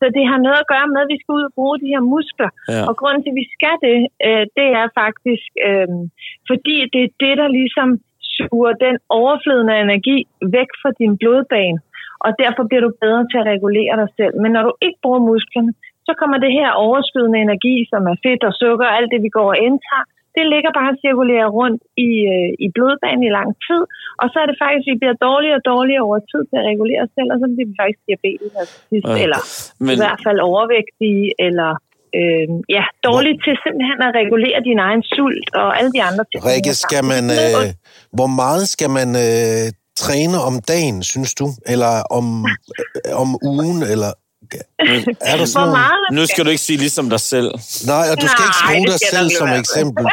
Så det har noget at gøre med, at vi skal ud og bruge de her muskler. Ja. Og grunden til, at vi skal det, øh, det er faktisk, øh, fordi det er det, der ligesom suger den overflydende energi væk fra din blodbane. Og derfor bliver du bedre til at regulere dig selv. Men når du ikke bruger musklerne, så kommer det her overskydende energi, som er fedt og sukker, alt det vi går og indtager, det ligger bare og cirkulerer rundt i, øh, i blodbanen i lang tid. Og så er det faktisk, at vi bliver dårligere og dårligere over tid til at regulere os selv, og så bliver vi faktisk diabetes, altså, ja. eller Men... i hvert fald overvægtige, eller øh, ja, dårligt til simpelthen at regulere din egen sult og alle de andre ting. Rikke, skal man, øh, hvor meget skal man øh, træne om dagen, synes du? Eller om, øh, om ugen, eller er der sådan meget Nu skal du ikke sige ligesom dig selv. Nej, og du skal Nej, ikke bruge dig selv som eksempel.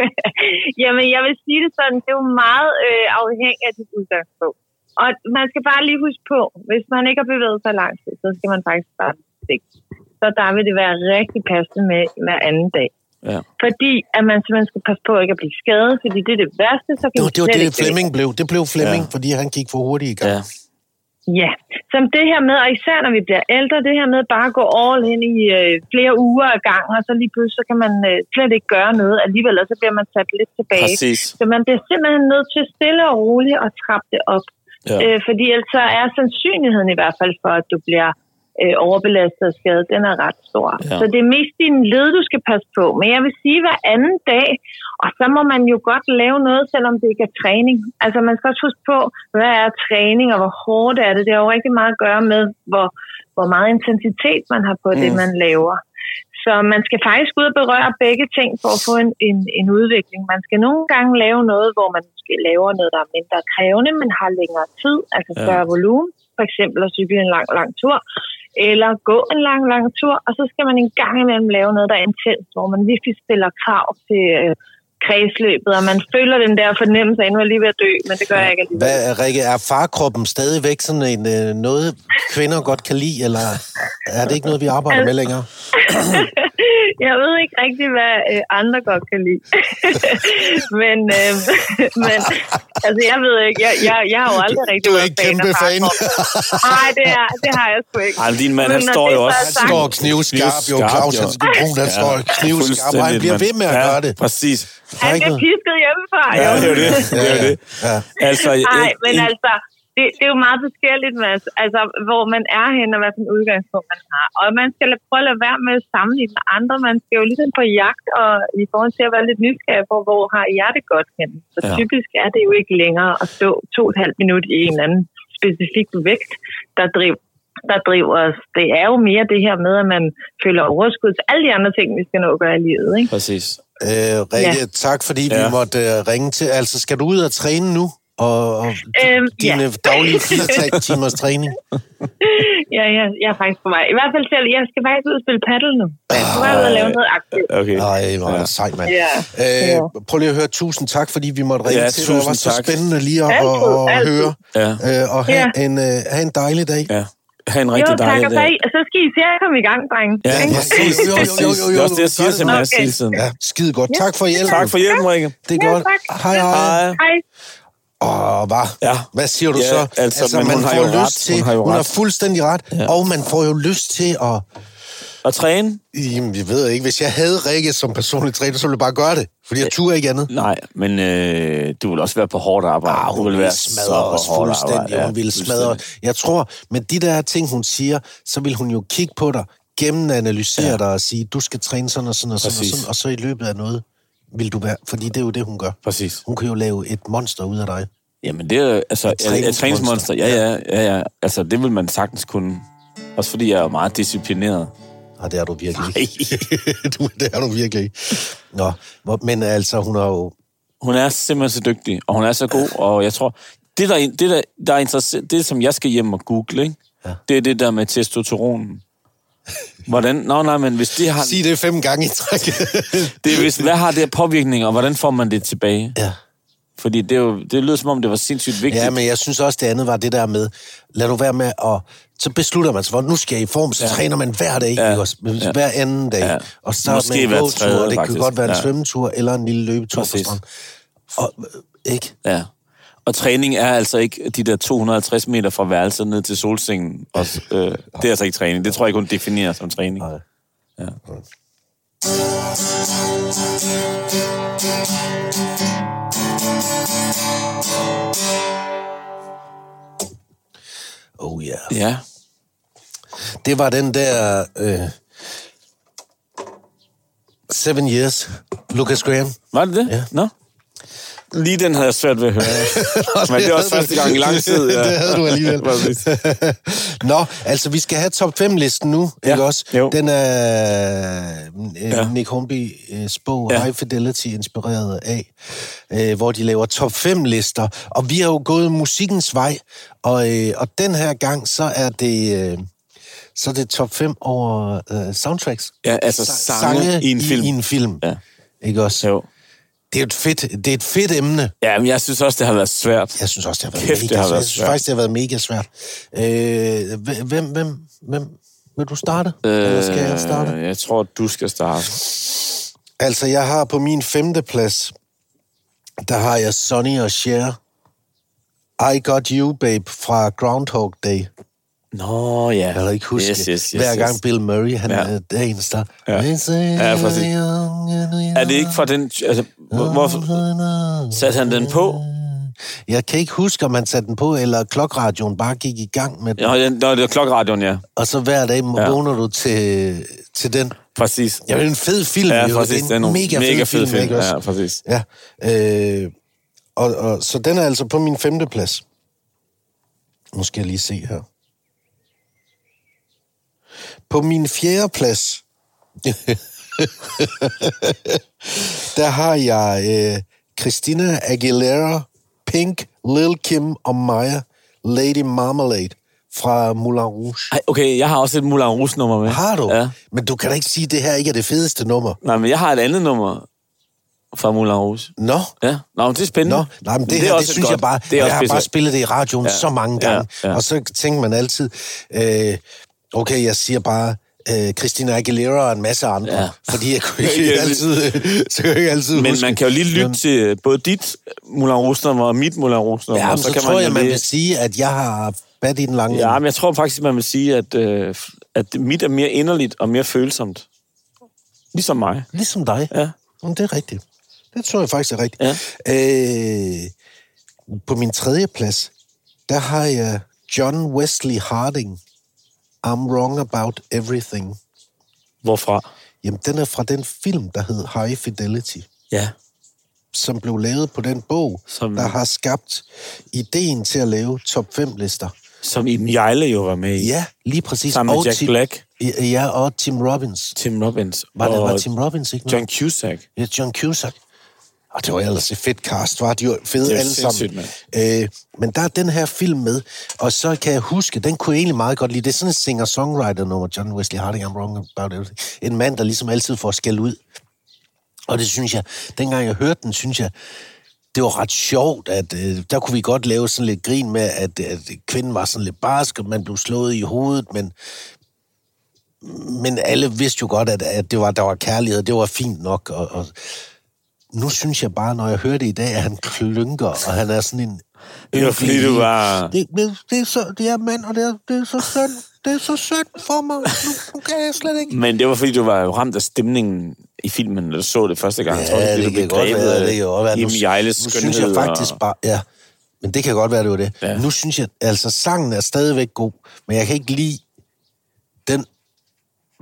(laughs) Jamen, jeg vil sige det sådan, det er jo meget øh, afhængigt af dit udgangspunkt. Og man skal bare lige huske på, hvis man ikke har bevæget sig lang tid, så skal man faktisk starte sigt. Så der vil det være rigtig passende med hver anden dag. Ja. Fordi at man simpelthen skal passe på ikke at blive skadet, fordi det er det værste, så kan det, det var det, Flemming blev. Det blev Flemming, ja. fordi han gik for hurtigt i gang. Ja. Ja, som det her med, og især når vi bliver ældre, det her med bare at gå all ind i øh, flere uger ad gang, og så lige pludselig så kan man øh, slet ikke gøre noget alligevel, og så bliver man sat lidt tilbage. Præcis. Så man bliver simpelthen nødt til stille og roligt at trappe det op. Ja. Øh, fordi ellers så er sandsynligheden i hvert fald for, at du bliver øh, overbelastet og skadet, den er ret stor. Ja. Ja. Så det er mest din led, du skal passe på. Men jeg vil sige hver anden dag, og så må man jo godt lave noget, selvom det ikke er træning. Altså man skal også huske på, hvad er træning, og hvor hårdt er det. Det har jo rigtig meget at gøre med, hvor, hvor meget intensitet man har på mm. det, man laver. Så man skal faktisk ud og berøre begge ting for at få en, en, en udvikling. Man skal nogle gange lave noget, hvor man måske laver noget, der er mindre krævende, men har længere tid, altså Ja. større volumen. For eksempel at cykle en lang, lang tur, eller gå en lang, lang tur, og så skal man en gang imellem lave noget, der er intens, hvor man virkelig stiller krav til øh, kredsløbet, og man føler den der fornemmelse af, at nu er jeg lige ved at dø, men det gør jeg ikke alligevel. Hvad, Rikke, er farkroppen stadigvæk sådan en, øh, noget, kvinder godt kan lide, eller er det ikke noget, vi arbejder med længere? (laughs) jeg ved ikke rigtig, hvad øh, andre godt kan lide. (laughs) men, øh, (laughs) men altså, jeg ved ikke, jeg, jeg, jeg har jo aldrig rigtig Du er været ikke kæmpe af fan. Nej, det, er, det har jeg sgu ikke. Ej, din mand, han står det jo så også... er Han sagt- står knivskarp, jo, Claus. Hansen Brun, han står knivskarp, og han bliver ved med at gøre det. Præcis. Han bliver pisket hjemmefra, Ja, jo. det er jo det. (laughs) det, er jo det. Ja. Altså, Nej, en- men en- altså, det, det er jo meget forskelligt, Mads. Altså, hvor man er henne, og hvad for en udgangspunkt man har. Og man skal prøve at lade være med at sammenligne med andre. Man skal jo ligesom på jagt, og i forhold til at være lidt nysgerrig på, hvor har jeg det godt henne. Så ja. typisk er det jo ikke længere at stå to og et halvt minut i en eller anden specifik vægt, der driver der driver os. Det er jo mere det her med, at man føler overskud til alle de andre ting, vi skal nå at gøre i livet. Ikke? Præcis. Øh, Rikke, tak fordi vi Ja. måtte øh, ringe til. Altså, skal du ud og træne nu? Og, og Øhm, dine ja. daglige fire ta- (laughs) timers træning? Ja, ja, jeg er faktisk på vej. I hvert fald selv, jeg skal faktisk ud og spille paddle nu. Jeg skal bare ud og lave noget aktivt. Okay. Nej, hvor er det sejt, mand. Ja. Øh, Ja. prøv lige at høre, tusind tak, fordi vi måtte ringe Ja, til. Det var så tak. spændende lige at, at, Altid, at altid. høre. Ja, Øh, og have, Ja. en, øh, have en dejlig dag. ja. Ha' en Jo, rigtig tak, dejlig og så, dag. så skal I se at komme i gang, drenge. Ja, præcis. Jo, jo, jo, jo, præcis. jo, jo, Det er også det, jeg siger til Mads hele tiden. Ja, skide godt. Tak for hjælpen. Tak for hjælpen, Rikke. Det er Ja, godt. tak. Hej, hej. Hej. Hej. Åh, hvad? Ja. Hvad siger du Ja, så? altså, men man hun har får jo lyst ret. Til, Hun har jo hun ret. har fuldstændig ret. Ja. Og man får jo lyst til at... Og træne? Jamen, jeg ved ikke. Hvis jeg havde Rikke som personlig træner, så ville jeg bare gøre det. Fordi jeg turde ikke andet. Nej, men øh, du vil også være på hårdt arbejde. Ah, du hun vil være smadre os fuldstændig. arbejde. Ja, hun ville smadre Jeg tror, med de der ting, hun siger, så vil hun jo kigge på dig, gennemanalysere ja. dig og sige, du skal træne sådan og sådan og sådan, og sådan, og så i løbet af noget vil du være... Fordi det er jo det, hun gør. Præcis. Hun kan jo lave et monster ud af dig. Jamen, det er altså... Et Et træningsmonster. træningsmonster. Ja, ja, ja, ja. Altså, det vil man sagtens kunne. Også fordi jeg er meget disciplineret. Og det er du virkelig ikke. (laughs) du, det er du virkelig ikke. Nå, men altså, hun har jo... Hun er simpelthen så dygtig, og hun er så god, og jeg tror, det der, det der, der er interessant, det som jeg skal hjem og google, ikke? Ja. det er det der med testosteronen. Hvordan? Nå, nej, men hvis det har... Sig det fem gange i træk. (laughs) Det, er, hvis, hvad har det af påvirkning, og hvordan får man det tilbage? ja. Fordi det, er jo, det lyder som om, det var sindssygt vigtigt. ja, men jeg synes også, det andet var det der med, lad du være med at... Så beslutter man sig for, nu skal jeg i form, så ja. træner man hver dag, ja. Også? Ja. hver anden dag. Ja. Og Måske med en gåtur, det kan faktisk. godt være en Ja. svømmetur, eller en lille løbetur på Præcis. stranden. Og, øh, ikke? Ja. Og træning er altså ikke de der 250 meter fra værelset ned til solsengen. Og, øh, det er altså ikke træning. Det tror jeg hun definerer som træning. Nej. Ja. Oh. Yeah. Ja. Det var den der... Øh, seven Years, Lucas Graham. Var det det? Ja. Nå? Lige den havde jeg svært ved at høre. (laughs) Men det er også første gang i lang tid. (laughs) Ja. det havde du alligevel. (laughs) Nå, altså vi skal have top 5-listen nu, ja. ikke også? Jo. Den er øh, Ja. Nick Hornbys bog Ja. High Fidelity inspireret af, øh, hvor de laver top 5-lister. Og vi har jo gået musikkens vej, og, øh, og den her gang, så er det... Øh, så er det top 5 over øh, soundtracks. Ja, altså Sa- sange i en film. I, i en film. Ja. Ikke også? Jo. Det er et fedt, det er et fedt emne. Ja, men jeg synes også, det har været svært. Jeg synes også, det har været Kæft, mega det har svært. været Jeg synes svært. faktisk, det har været mega svært. Øh, hvem, hvem, hvem, vil du starte? Eller skal jeg starte? Øh, Jeg tror, du skal starte. Altså, jeg har på min femte plads, der har jeg Sonny og Cher. I Got You, Babe, fra Groundhog Day. Nå, ja. Jeg kan ikke huske yes, yes, yes, Hver yes. gang Bill Murray, han Ja. er dagens der. Ja. Ja, præcis. Er det ikke fra den... Altså, hvor, hvorfor satte han den på? Jeg kan ikke huske, om man satte den på, eller klokradioen bare gik i gang med den. Ja, det, det var klokradioen, ja. Og så hver dag Ja. vågner du til, til den. Præcis. Ja, det er en fed film, Ja, jo. præcis. Det er en nogle mega, mega fed, film, ikke også? Ja, præcis. Ja. Øh, og, og, så den er altså på min femte plads. Nu skal jeg lige se her. På min fjerde plads, (laughs) der har jeg øh, Christina Aguilera, Pink, Lil Kim og Maya, Lady Marmalade fra Moulin Rouge. Ej, okay, jeg har også et Moulin Rouge-nummer med. Har du? Ja. Men du kan da ikke sige, at det her ikke er det fedeste nummer. Nej, men jeg har et andet nummer fra Moulin Rouge. Nå, Ja, Nå, men det er spændende. Nå, nej, men det, det, her, det et synes godt- jeg bare, det er jeg har bare spillet det i radioen ja, Ja, så mange ja, gange, ja. og så tænker man altid, øh, okay, jeg siger bare, øh, Christina Aguilera og en masse andre, ja. Fordi jeg kunne ikke (laughs) Ja, altid, så kan jeg ikke altid Men huske. man kan jo lige lytte til både dit Moulin Rouge-nummer og mit Moulin Rouge-nummer. Ja, men så, så kan tror jeg, jo man lige- vil sige, at jeg har fat i den lange Ja, men jeg tror faktisk, man vil sige, at, øh, at mit er mere inderligt og mere følsomt. Ligesom mig. Ligesom dig. Ja. Men det er rigtigt. Det tror jeg faktisk er rigtigt. Ja. Øh, på min tredje plads, der har jeg John Wesley Harding. I'm wrong about everything. Hvorfra? Jamen, den er fra den film, der hed High Fidelity, Ja. som blev lavet på den bog, Som- der har skabt ideen til at lave top 5-lister. Som Iben Jejle jo var med i. Ja, lige præcis. Sammen med Og Jack Tim- Black, Ja, og Tim Robbins. Tim Robbins Var det var Tim Robbins, ikke? John Cusack. Ja, John Cusack. Og det var ellers et fedt cast, var de var fede Det alle sammen. Øh, men der er den her film med, og så kan jeg huske, den kunne jeg egentlig meget godt lide. Det er sådan en singer-songwriter-nummer, John Wesley Harding, I'm wrong about everything. En mand, der ligesom altid får skæld ud. Og det synes jeg, dengang jeg hørte den, synes jeg, det var ret sjovt, at øh, der kunne vi godt lave sådan lidt grin med, at, at kvinden var sådan lidt barsk, og man blev slået i hovedet, men, men alle vidste jo godt, at, at det var, der var kærlighed, det var fint nok, og, og nu synes jeg bare, når jeg hører det i dag, at han klynker, og han er sådan en... Det var fordi, du var... Det, det, det, er, så, det er mand, og det er, det er så synd. Det er så synd for mig. Nu, nu kan jeg slet ikke. Men det var fordi, du var ramt af stemningen i filmen, når du så det første gang. Jeg tror, Ja, det du blev kan godt være, det kan godt være. Nu, Jejles nu synes jeg faktisk og- bare, ja, men det kan godt være, det var det. Ja. Ja. Nu synes jeg, altså sangen er stadigvæk god, men jeg kan ikke lide den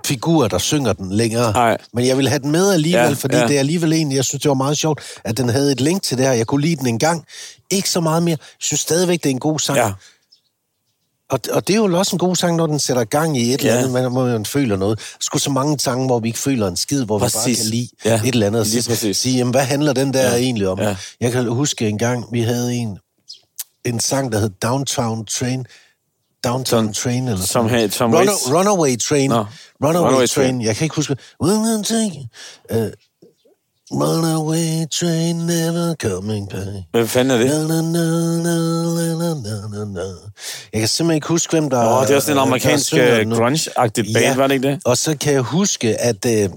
figur, der synger den længere. Nej. Men jeg vil have den med alligevel, Ja, fordi ja. det er alligevel en, jeg synes, det var meget sjovt, at den havde et link til det her. Jeg kunne lide den en gang. Ikke så meget mere. Jeg synes stadigvæk, det er en god sang. Ja, Og, og det er jo også en god sang, når den sætter gang i et Ja. eller andet, man, hvor man føler noget. Skulle så mange sange, hvor vi ikke føler en skid, hvor Præcis. vi bare kan lide Ja, et eller andet. Og præcis. sige, jamen, hvad handler den der Ja. egentlig om? Ja. Jeg kan huske en gang, vi havde en, en sang, der hed Downtown Train. Downtown Som- Train, eller som sådan. som Waits. Runaway Train. No. Runaway, Runaway Train. Train. Jeg kan ikke huske. Uh, Runaway Train never coming back. hvad fanden er det? Na, na, na, na, na, na, na. Jeg kan simpelthen ikke huske, hvem der... Åh, det er også en amerikansk øh, grunge-agtigt band, var det ikke det? Og så kan jeg huske, at øh,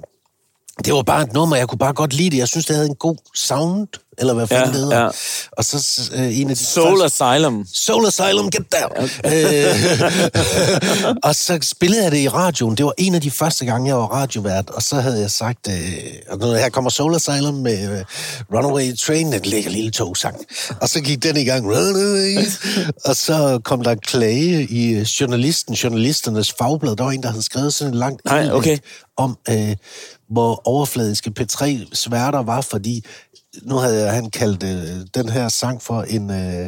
det var bare et nummer, jeg kunne bare godt lide det. Jeg synes, det havde en god sound, eller hvad fanden Ja, det hedder. ja. Og så øh, en af de Soul første... Asylum. Soul Asylum, get down! Øh, (laughs) og så spillede jeg det i radioen. Det var en af de første gange, jeg var radiovært. Og så havde jeg sagt, øh, og her kommer Soul Asylum med øh, Runaway Train, den ligger lille togsang. Og så gik den i gang, Runaway. og så kom der en klage i øh, journalisten, journalisternes fagblad. Der var en, der havde skrevet sådan en langt Nej, okay. om, øh, hvor overfladiske P3 sværter var, fordi nu havde han kaldt øh, den her sang for en, øh,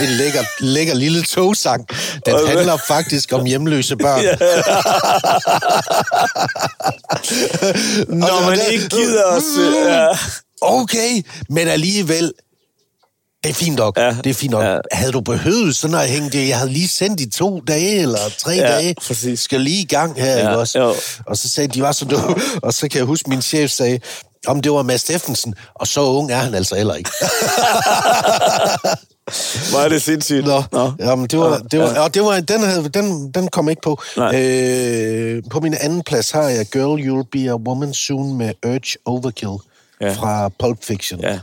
en lækker, lækker lille togsang. Den Og handler faktisk om hjemløse børn. Ja. Når man ikke gider os... Ja. Okay, men alligevel, det er fint nok. Ja. Det er fint nok. ja. Havde du behøvet sådan at hænge det? Jeg havde lige sendt i to dage eller tre Ja, dage. præcis. Skal lige i gang her, Ja, ikke også? jo. Og så sagde de, de var så dumme. (laughs) Og så kan jeg huske, min chef sagde, om det var Mads Steffensen, og så ung er han altså heller ikke. (laughs) Er det sindssygt. Nå, Nå. Jamen, det var, det var, og det var, den, havde, den, den kom ikke på. Nej. Øh, på min anden plads har jeg Girl, You'll Be a Woman Soon med Urge Overkill Ja. ja. fra Pulp Fiction. Ja.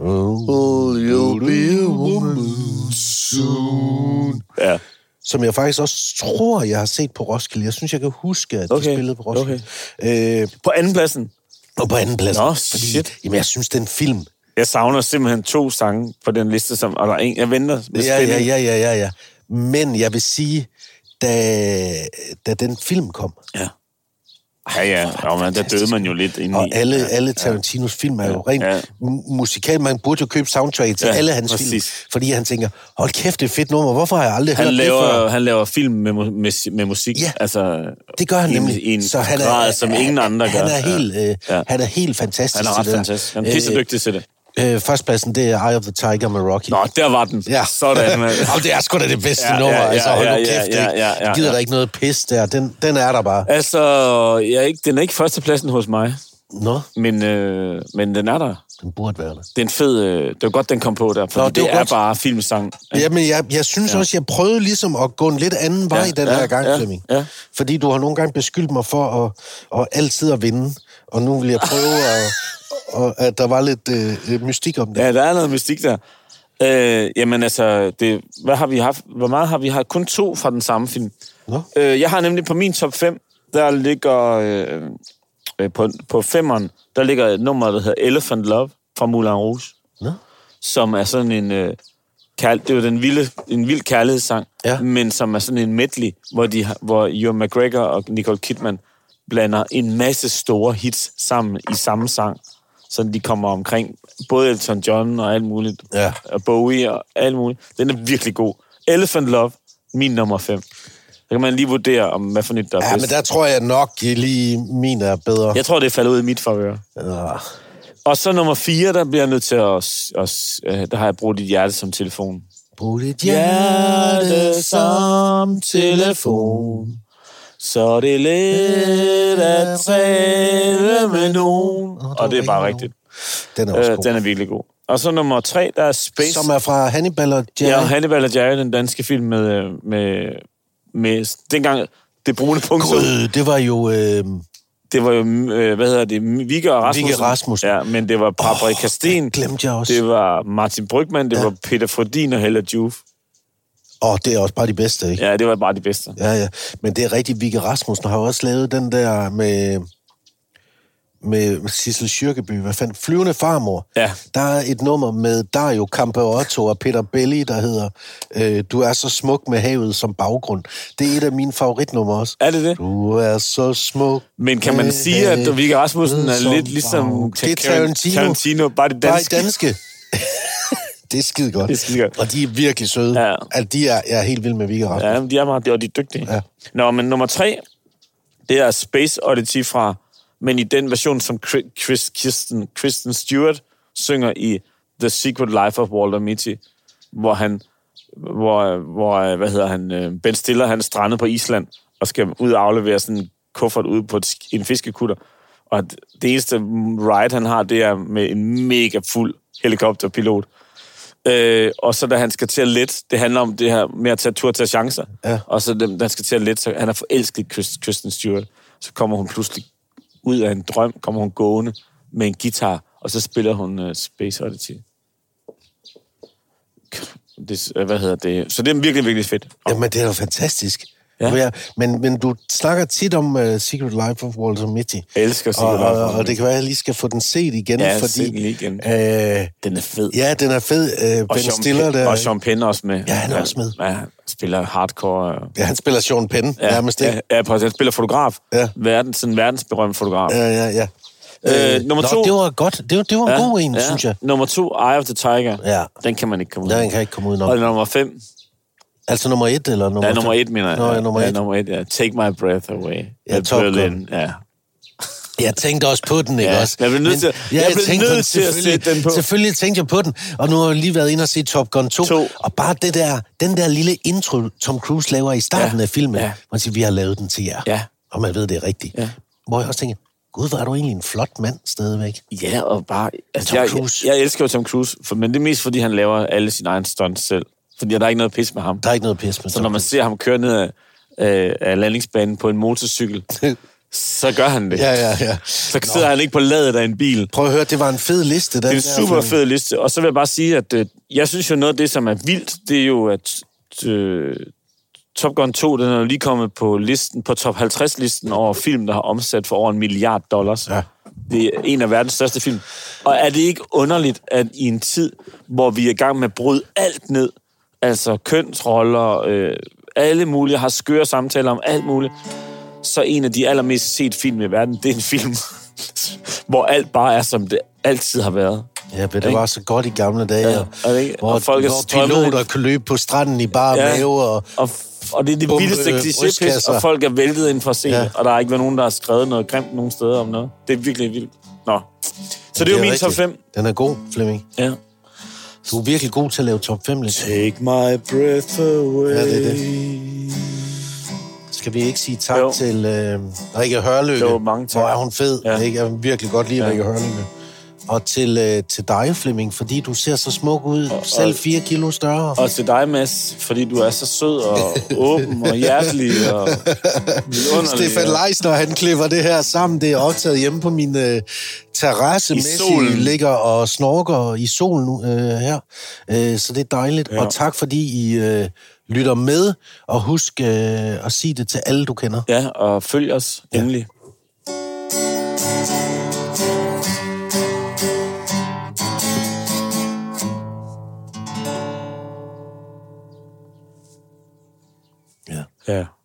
Oh, you'll be a woman soon. Ja. Som jeg faktisk også tror, jeg har set på Roskilde. Jeg synes, jeg kan huske, at Okay, de spillede på Roskilde. Okay. Øh, På anden pladsen. Og på anden plads. Nå, fordi, shit. Jamen, jeg synes, den film, Jeg savner simpelthen to sange på den liste, som, og der er en, jeg venter med Ja, ja, spænding. ja, ja, ja, ja. Men jeg vil sige, da, da den film kom, Ja, ja, ja. ja men der døde man jo lidt ind og i. alle, alle Tarantinos film er jo rent Ja. ja. musikal. Man burde jo købe soundtrack til Ja, ja, alle hans præcis. film, fordi han tænker, hold kæft, det er et fedt nummer, hvorfor har jeg aldrig Han hørt det laver, før? han laver film med, med, med musik. Ja, altså, Det gør han i en- nemlig. I en så han grad, som ingen andre gør. Han er helt, øh, Ja. han er helt fantastisk Han er ret det fantastisk. Han er pisse dygtig til det. Øh, førstpladsen, det er Eye of the Tiger med Rocky. Nå, der var den. Ja. Sådan. (laughs) Jamen, det er sgu da det bedste Ja, nummer. ja, ja, altså, hold nu ja, kæft, ja, ikke? ja, ja, ja, gider ja. der ikke noget pis der. Den, den er der bare. Altså, jeg er ikke, den er ikke førstepladsen hos mig, Nå, men, øh, men den er der. den burde være der. Det er en fed... Øh, det var godt, den kom på der, for Nå, det, det er godt. bare filmsang. Jamen, jeg, jeg synes ja. også, jeg prøvede ligesom at gå en lidt anden vej ja, den ja, her gang, ja, Flemming. ja. Fordi du har nogle gange beskyldt mig for at, at altid at vinde. Og nu vil jeg prøve, at, (laughs) og, at der var lidt øh, mystik om det. Ja, der er noget mystik der. Øh, jamen altså, det, hvad har vi haft? Hvor meget har vi haft? Kun to fra den samme film. Nå. Øh, jeg har nemlig på min top 5, der ligger øh, øh, på, på femmeren, der ligger et nummer, der hedder Elephant Love fra Moulin Rouge, Nå. som er sådan en... Øh, kærl- det er jo den vilde, en vild kærlighedssang, Ja. men som er sådan en medley, hvor, de, hvor Ewan McGregor og Nicole Kidman blander en masse store hits sammen i samme sang. Så de kommer omkring både Elton John og alt muligt, Ja. og Bowie og alt muligt. Den er virkelig god. Elephant Love, min nummer 5. Så kan man lige vurdere, om hvad for nyt der er Ja, bedst. men der tror jeg nok lige, min er bedre. Jeg tror, det er faldet ud i mit favør. Ja. Og så nummer 4, der bliver jeg nødt til at... at øh, der har jeg brugt dit hjerte som telefon. Brug dit Hjerte som telefon, så det er let at tale med nogen. Og det er bare rigtigt. Den er også Øh, god. den er virkelig god. Og så nummer tre, der er Space. Som er fra Hannibal og Jerry. Ja, Hannibal og Jerry, den danske film med... øh, med, med dengang det brune punkt. Gud, det var jo... Øh, Det var jo, øh, hvad hedder det, Vigge og Rasmussen. Viggo Rasmussen. Ja, men det var Barbara oh, Kasten. glemte jeg også. Det var Martin Brygman, det. Ja. var Peter Frodin og Hella Juf. Åh, det er også bare de bedste, ikke? Ja, det var bare de bedste. Ja, ja. Men det er rigtigt, Vigge Rasmussen har også lavet den der med med Sissel Schyrkeby, hvad fanden, Flyvende Farmor. Ja. Der er et nummer med Dario Campeotto og Peter Belli, der hedder øh, Du er så smuk med havet som baggrund. Det er et af mine favoritnumre også. Er det det? Du er så smuk. Men kan man sige, at Viggo Rasmussen er lidt ligesom baggrund. Det er Tarantino. Tarantino, bare det Bare i danske. (laughs) det er skide godt. Det er skide godt. Og de er virkelig søde. Ja. Altså, de er, jeg er helt vild med Viggo Rasmussen. Ja, de er meget, og de er dygtige. Ja. Nå, men nummer tre, det er Space Oddity fra, men i den version, som Chri- Chris Kirsten, Kristen Stewart synger i The Secret Life of Walter Mitty, hvor han, hvor, hvor hvad hedder han, øh, Ben Stiller, han er strandet på Island, og skal ud og aflevere sådan en kuffert ud på et, en fiskekutter. Og det eneste ride, han har, det er med en mega fuld helikopterpilot. Øh, og så da han skal til at lette, det handler om det her med at tage tur til chancer. Ja. Og så da han skal til at lette, så han er forelsket Chris- Kristen Stewart. Så kommer hun pludselig ud af en drøm, kommer hun gående med en guitar, og så spiller hun uh, Space Oddity. Det, øh, hvad hedder det? Så det er virkelig, virkelig fedt. Jamen, det er jo fantastisk. Ja. Ja. Men, men du snakker tit om uh, Secret Life of Walter Mitty. Jeg elsker Og, Secret Life og, of Walter og det kan være, at jeg lige skal få den set igen, Ja, fordi... igen. Øh, Den er fed. ja, den er fed. Øh, og ben Sean Stiller Penn, der. og Sean Penn også med. Ja, han er også med. Ja, spiller hardcore. øh, Ja, han spiller Sean Penn, ja, nærmest ikke. Ja, ja, præcis. Han spiller fotograf. Ja. Verden, sådan en verdensberømt fotograf. Ja, ja, ja. Øh, nummer Nå, to. det var godt. Det var, det var en god en, synes jeg. Nummer to, Eye of the Tiger. Ja. Den kan man ikke komme ud Den kan ikke komme udenom. Og nummer fem, Altså nummer et, eller nummer ja, nummer et, mener jeg. Nå, ja, nummer ja, et. nummer et, ja. Take My Breath Away. Ja, Top Gun. Berlin, Ja. Jeg tænkte også på den, ikke Ja, også? jeg blev nødt til- jeg blev tænkte nødt til at selvfølgelig- sætte den på. Selvfølgelig tænkte jeg på den, og nu har jeg lige været inde og se Top Gun 2, To. og bare det der, den der lille intro, Tom Cruise laver i starten Ja, af filmen, ja. man siger, vi har lavet den til jer, Ja. og man ved, det er rigtigt. Ja. Hvor jeg også tænker, gud, hvor er du egentlig en flot mand stadigvæk. Ja, og bare... Altså, Tom jeg, Cruise. Jeg, jeg elsker jo Tom Cruise, for, men det er mest, fordi han laver alle sine egne stunts selv. Fordi der er ikke noget pis med ham. Der er ikke noget pis med Så når man ser ham køre ned af, øh, af landingsbanen på en motorcykel, (laughs) så gør han det. Ja, ja, ja. Så sidder han ikke på ladet af en bil. Prøv at høre, det var en fed liste. Den Det er en der, super fordi- fed liste. Og så vil jeg bare sige, at øh, jeg synes jo noget af det, som er vildt, det er jo, at øh, Top Gun 2, den er jo lige kommet på listen, på top 50-listen over film, der har omsat for over en milliard dollars. Ja. Det er en af verdens største film. Og er det ikke underligt, at i en tid, hvor vi er i gang med at bryde alt ned, altså kønsroller, øh, alle mulige har skøre samtaler om alt muligt, så en af de allermest set film i verden, det er en film, (laughs) hvor alt bare er, som det altid har været. Ja, men det var så godt i gamle dage, Ja, og, det ikke? hvor, Og folk er hvor piloter kunne løbe på stranden i bare Ja. mave, og Og, og det er det Bombe, vildeste øh, kliché brystkasser. og folk er væltet ind for at se Ja. ja. det, og der har ikke været nogen, der har skrevet noget grimt nogen steder om noget. Det er virkelig vildt. Nå. Så det er jo min top rigtigt. 5. Den er god, Flemming. Ja. Du er virkelig god til at lave top 5 lidt. Take my breath away. Ja, det er Skal vi ikke sige tak Jo. til øh, Rikke Hørlykke? Jo, mange tak. Hvor er hun fed. Ja. Ikke? Jeg vil virkelig godt lide ja. Rikke Hørlykke. Og til, øh, til dig, Flemming, fordi du ser så smuk ud. Og- selv og- 4 kilo større. Og til dig, Mads, fordi du er så sød og (laughs) åben og hjertelig og. Stefan Leisner, han klipper det her sammen. Det er optaget hjemme på min øh, terrasse. I Messi solen. ligger og snorker i solen øh, her. Øh, så det er dejligt. Ja. Og tak, fordi I øh, lytter med. Og husk øh, at sige det til alle, du kender. Ja, og følg os endelig. Ja. Ja.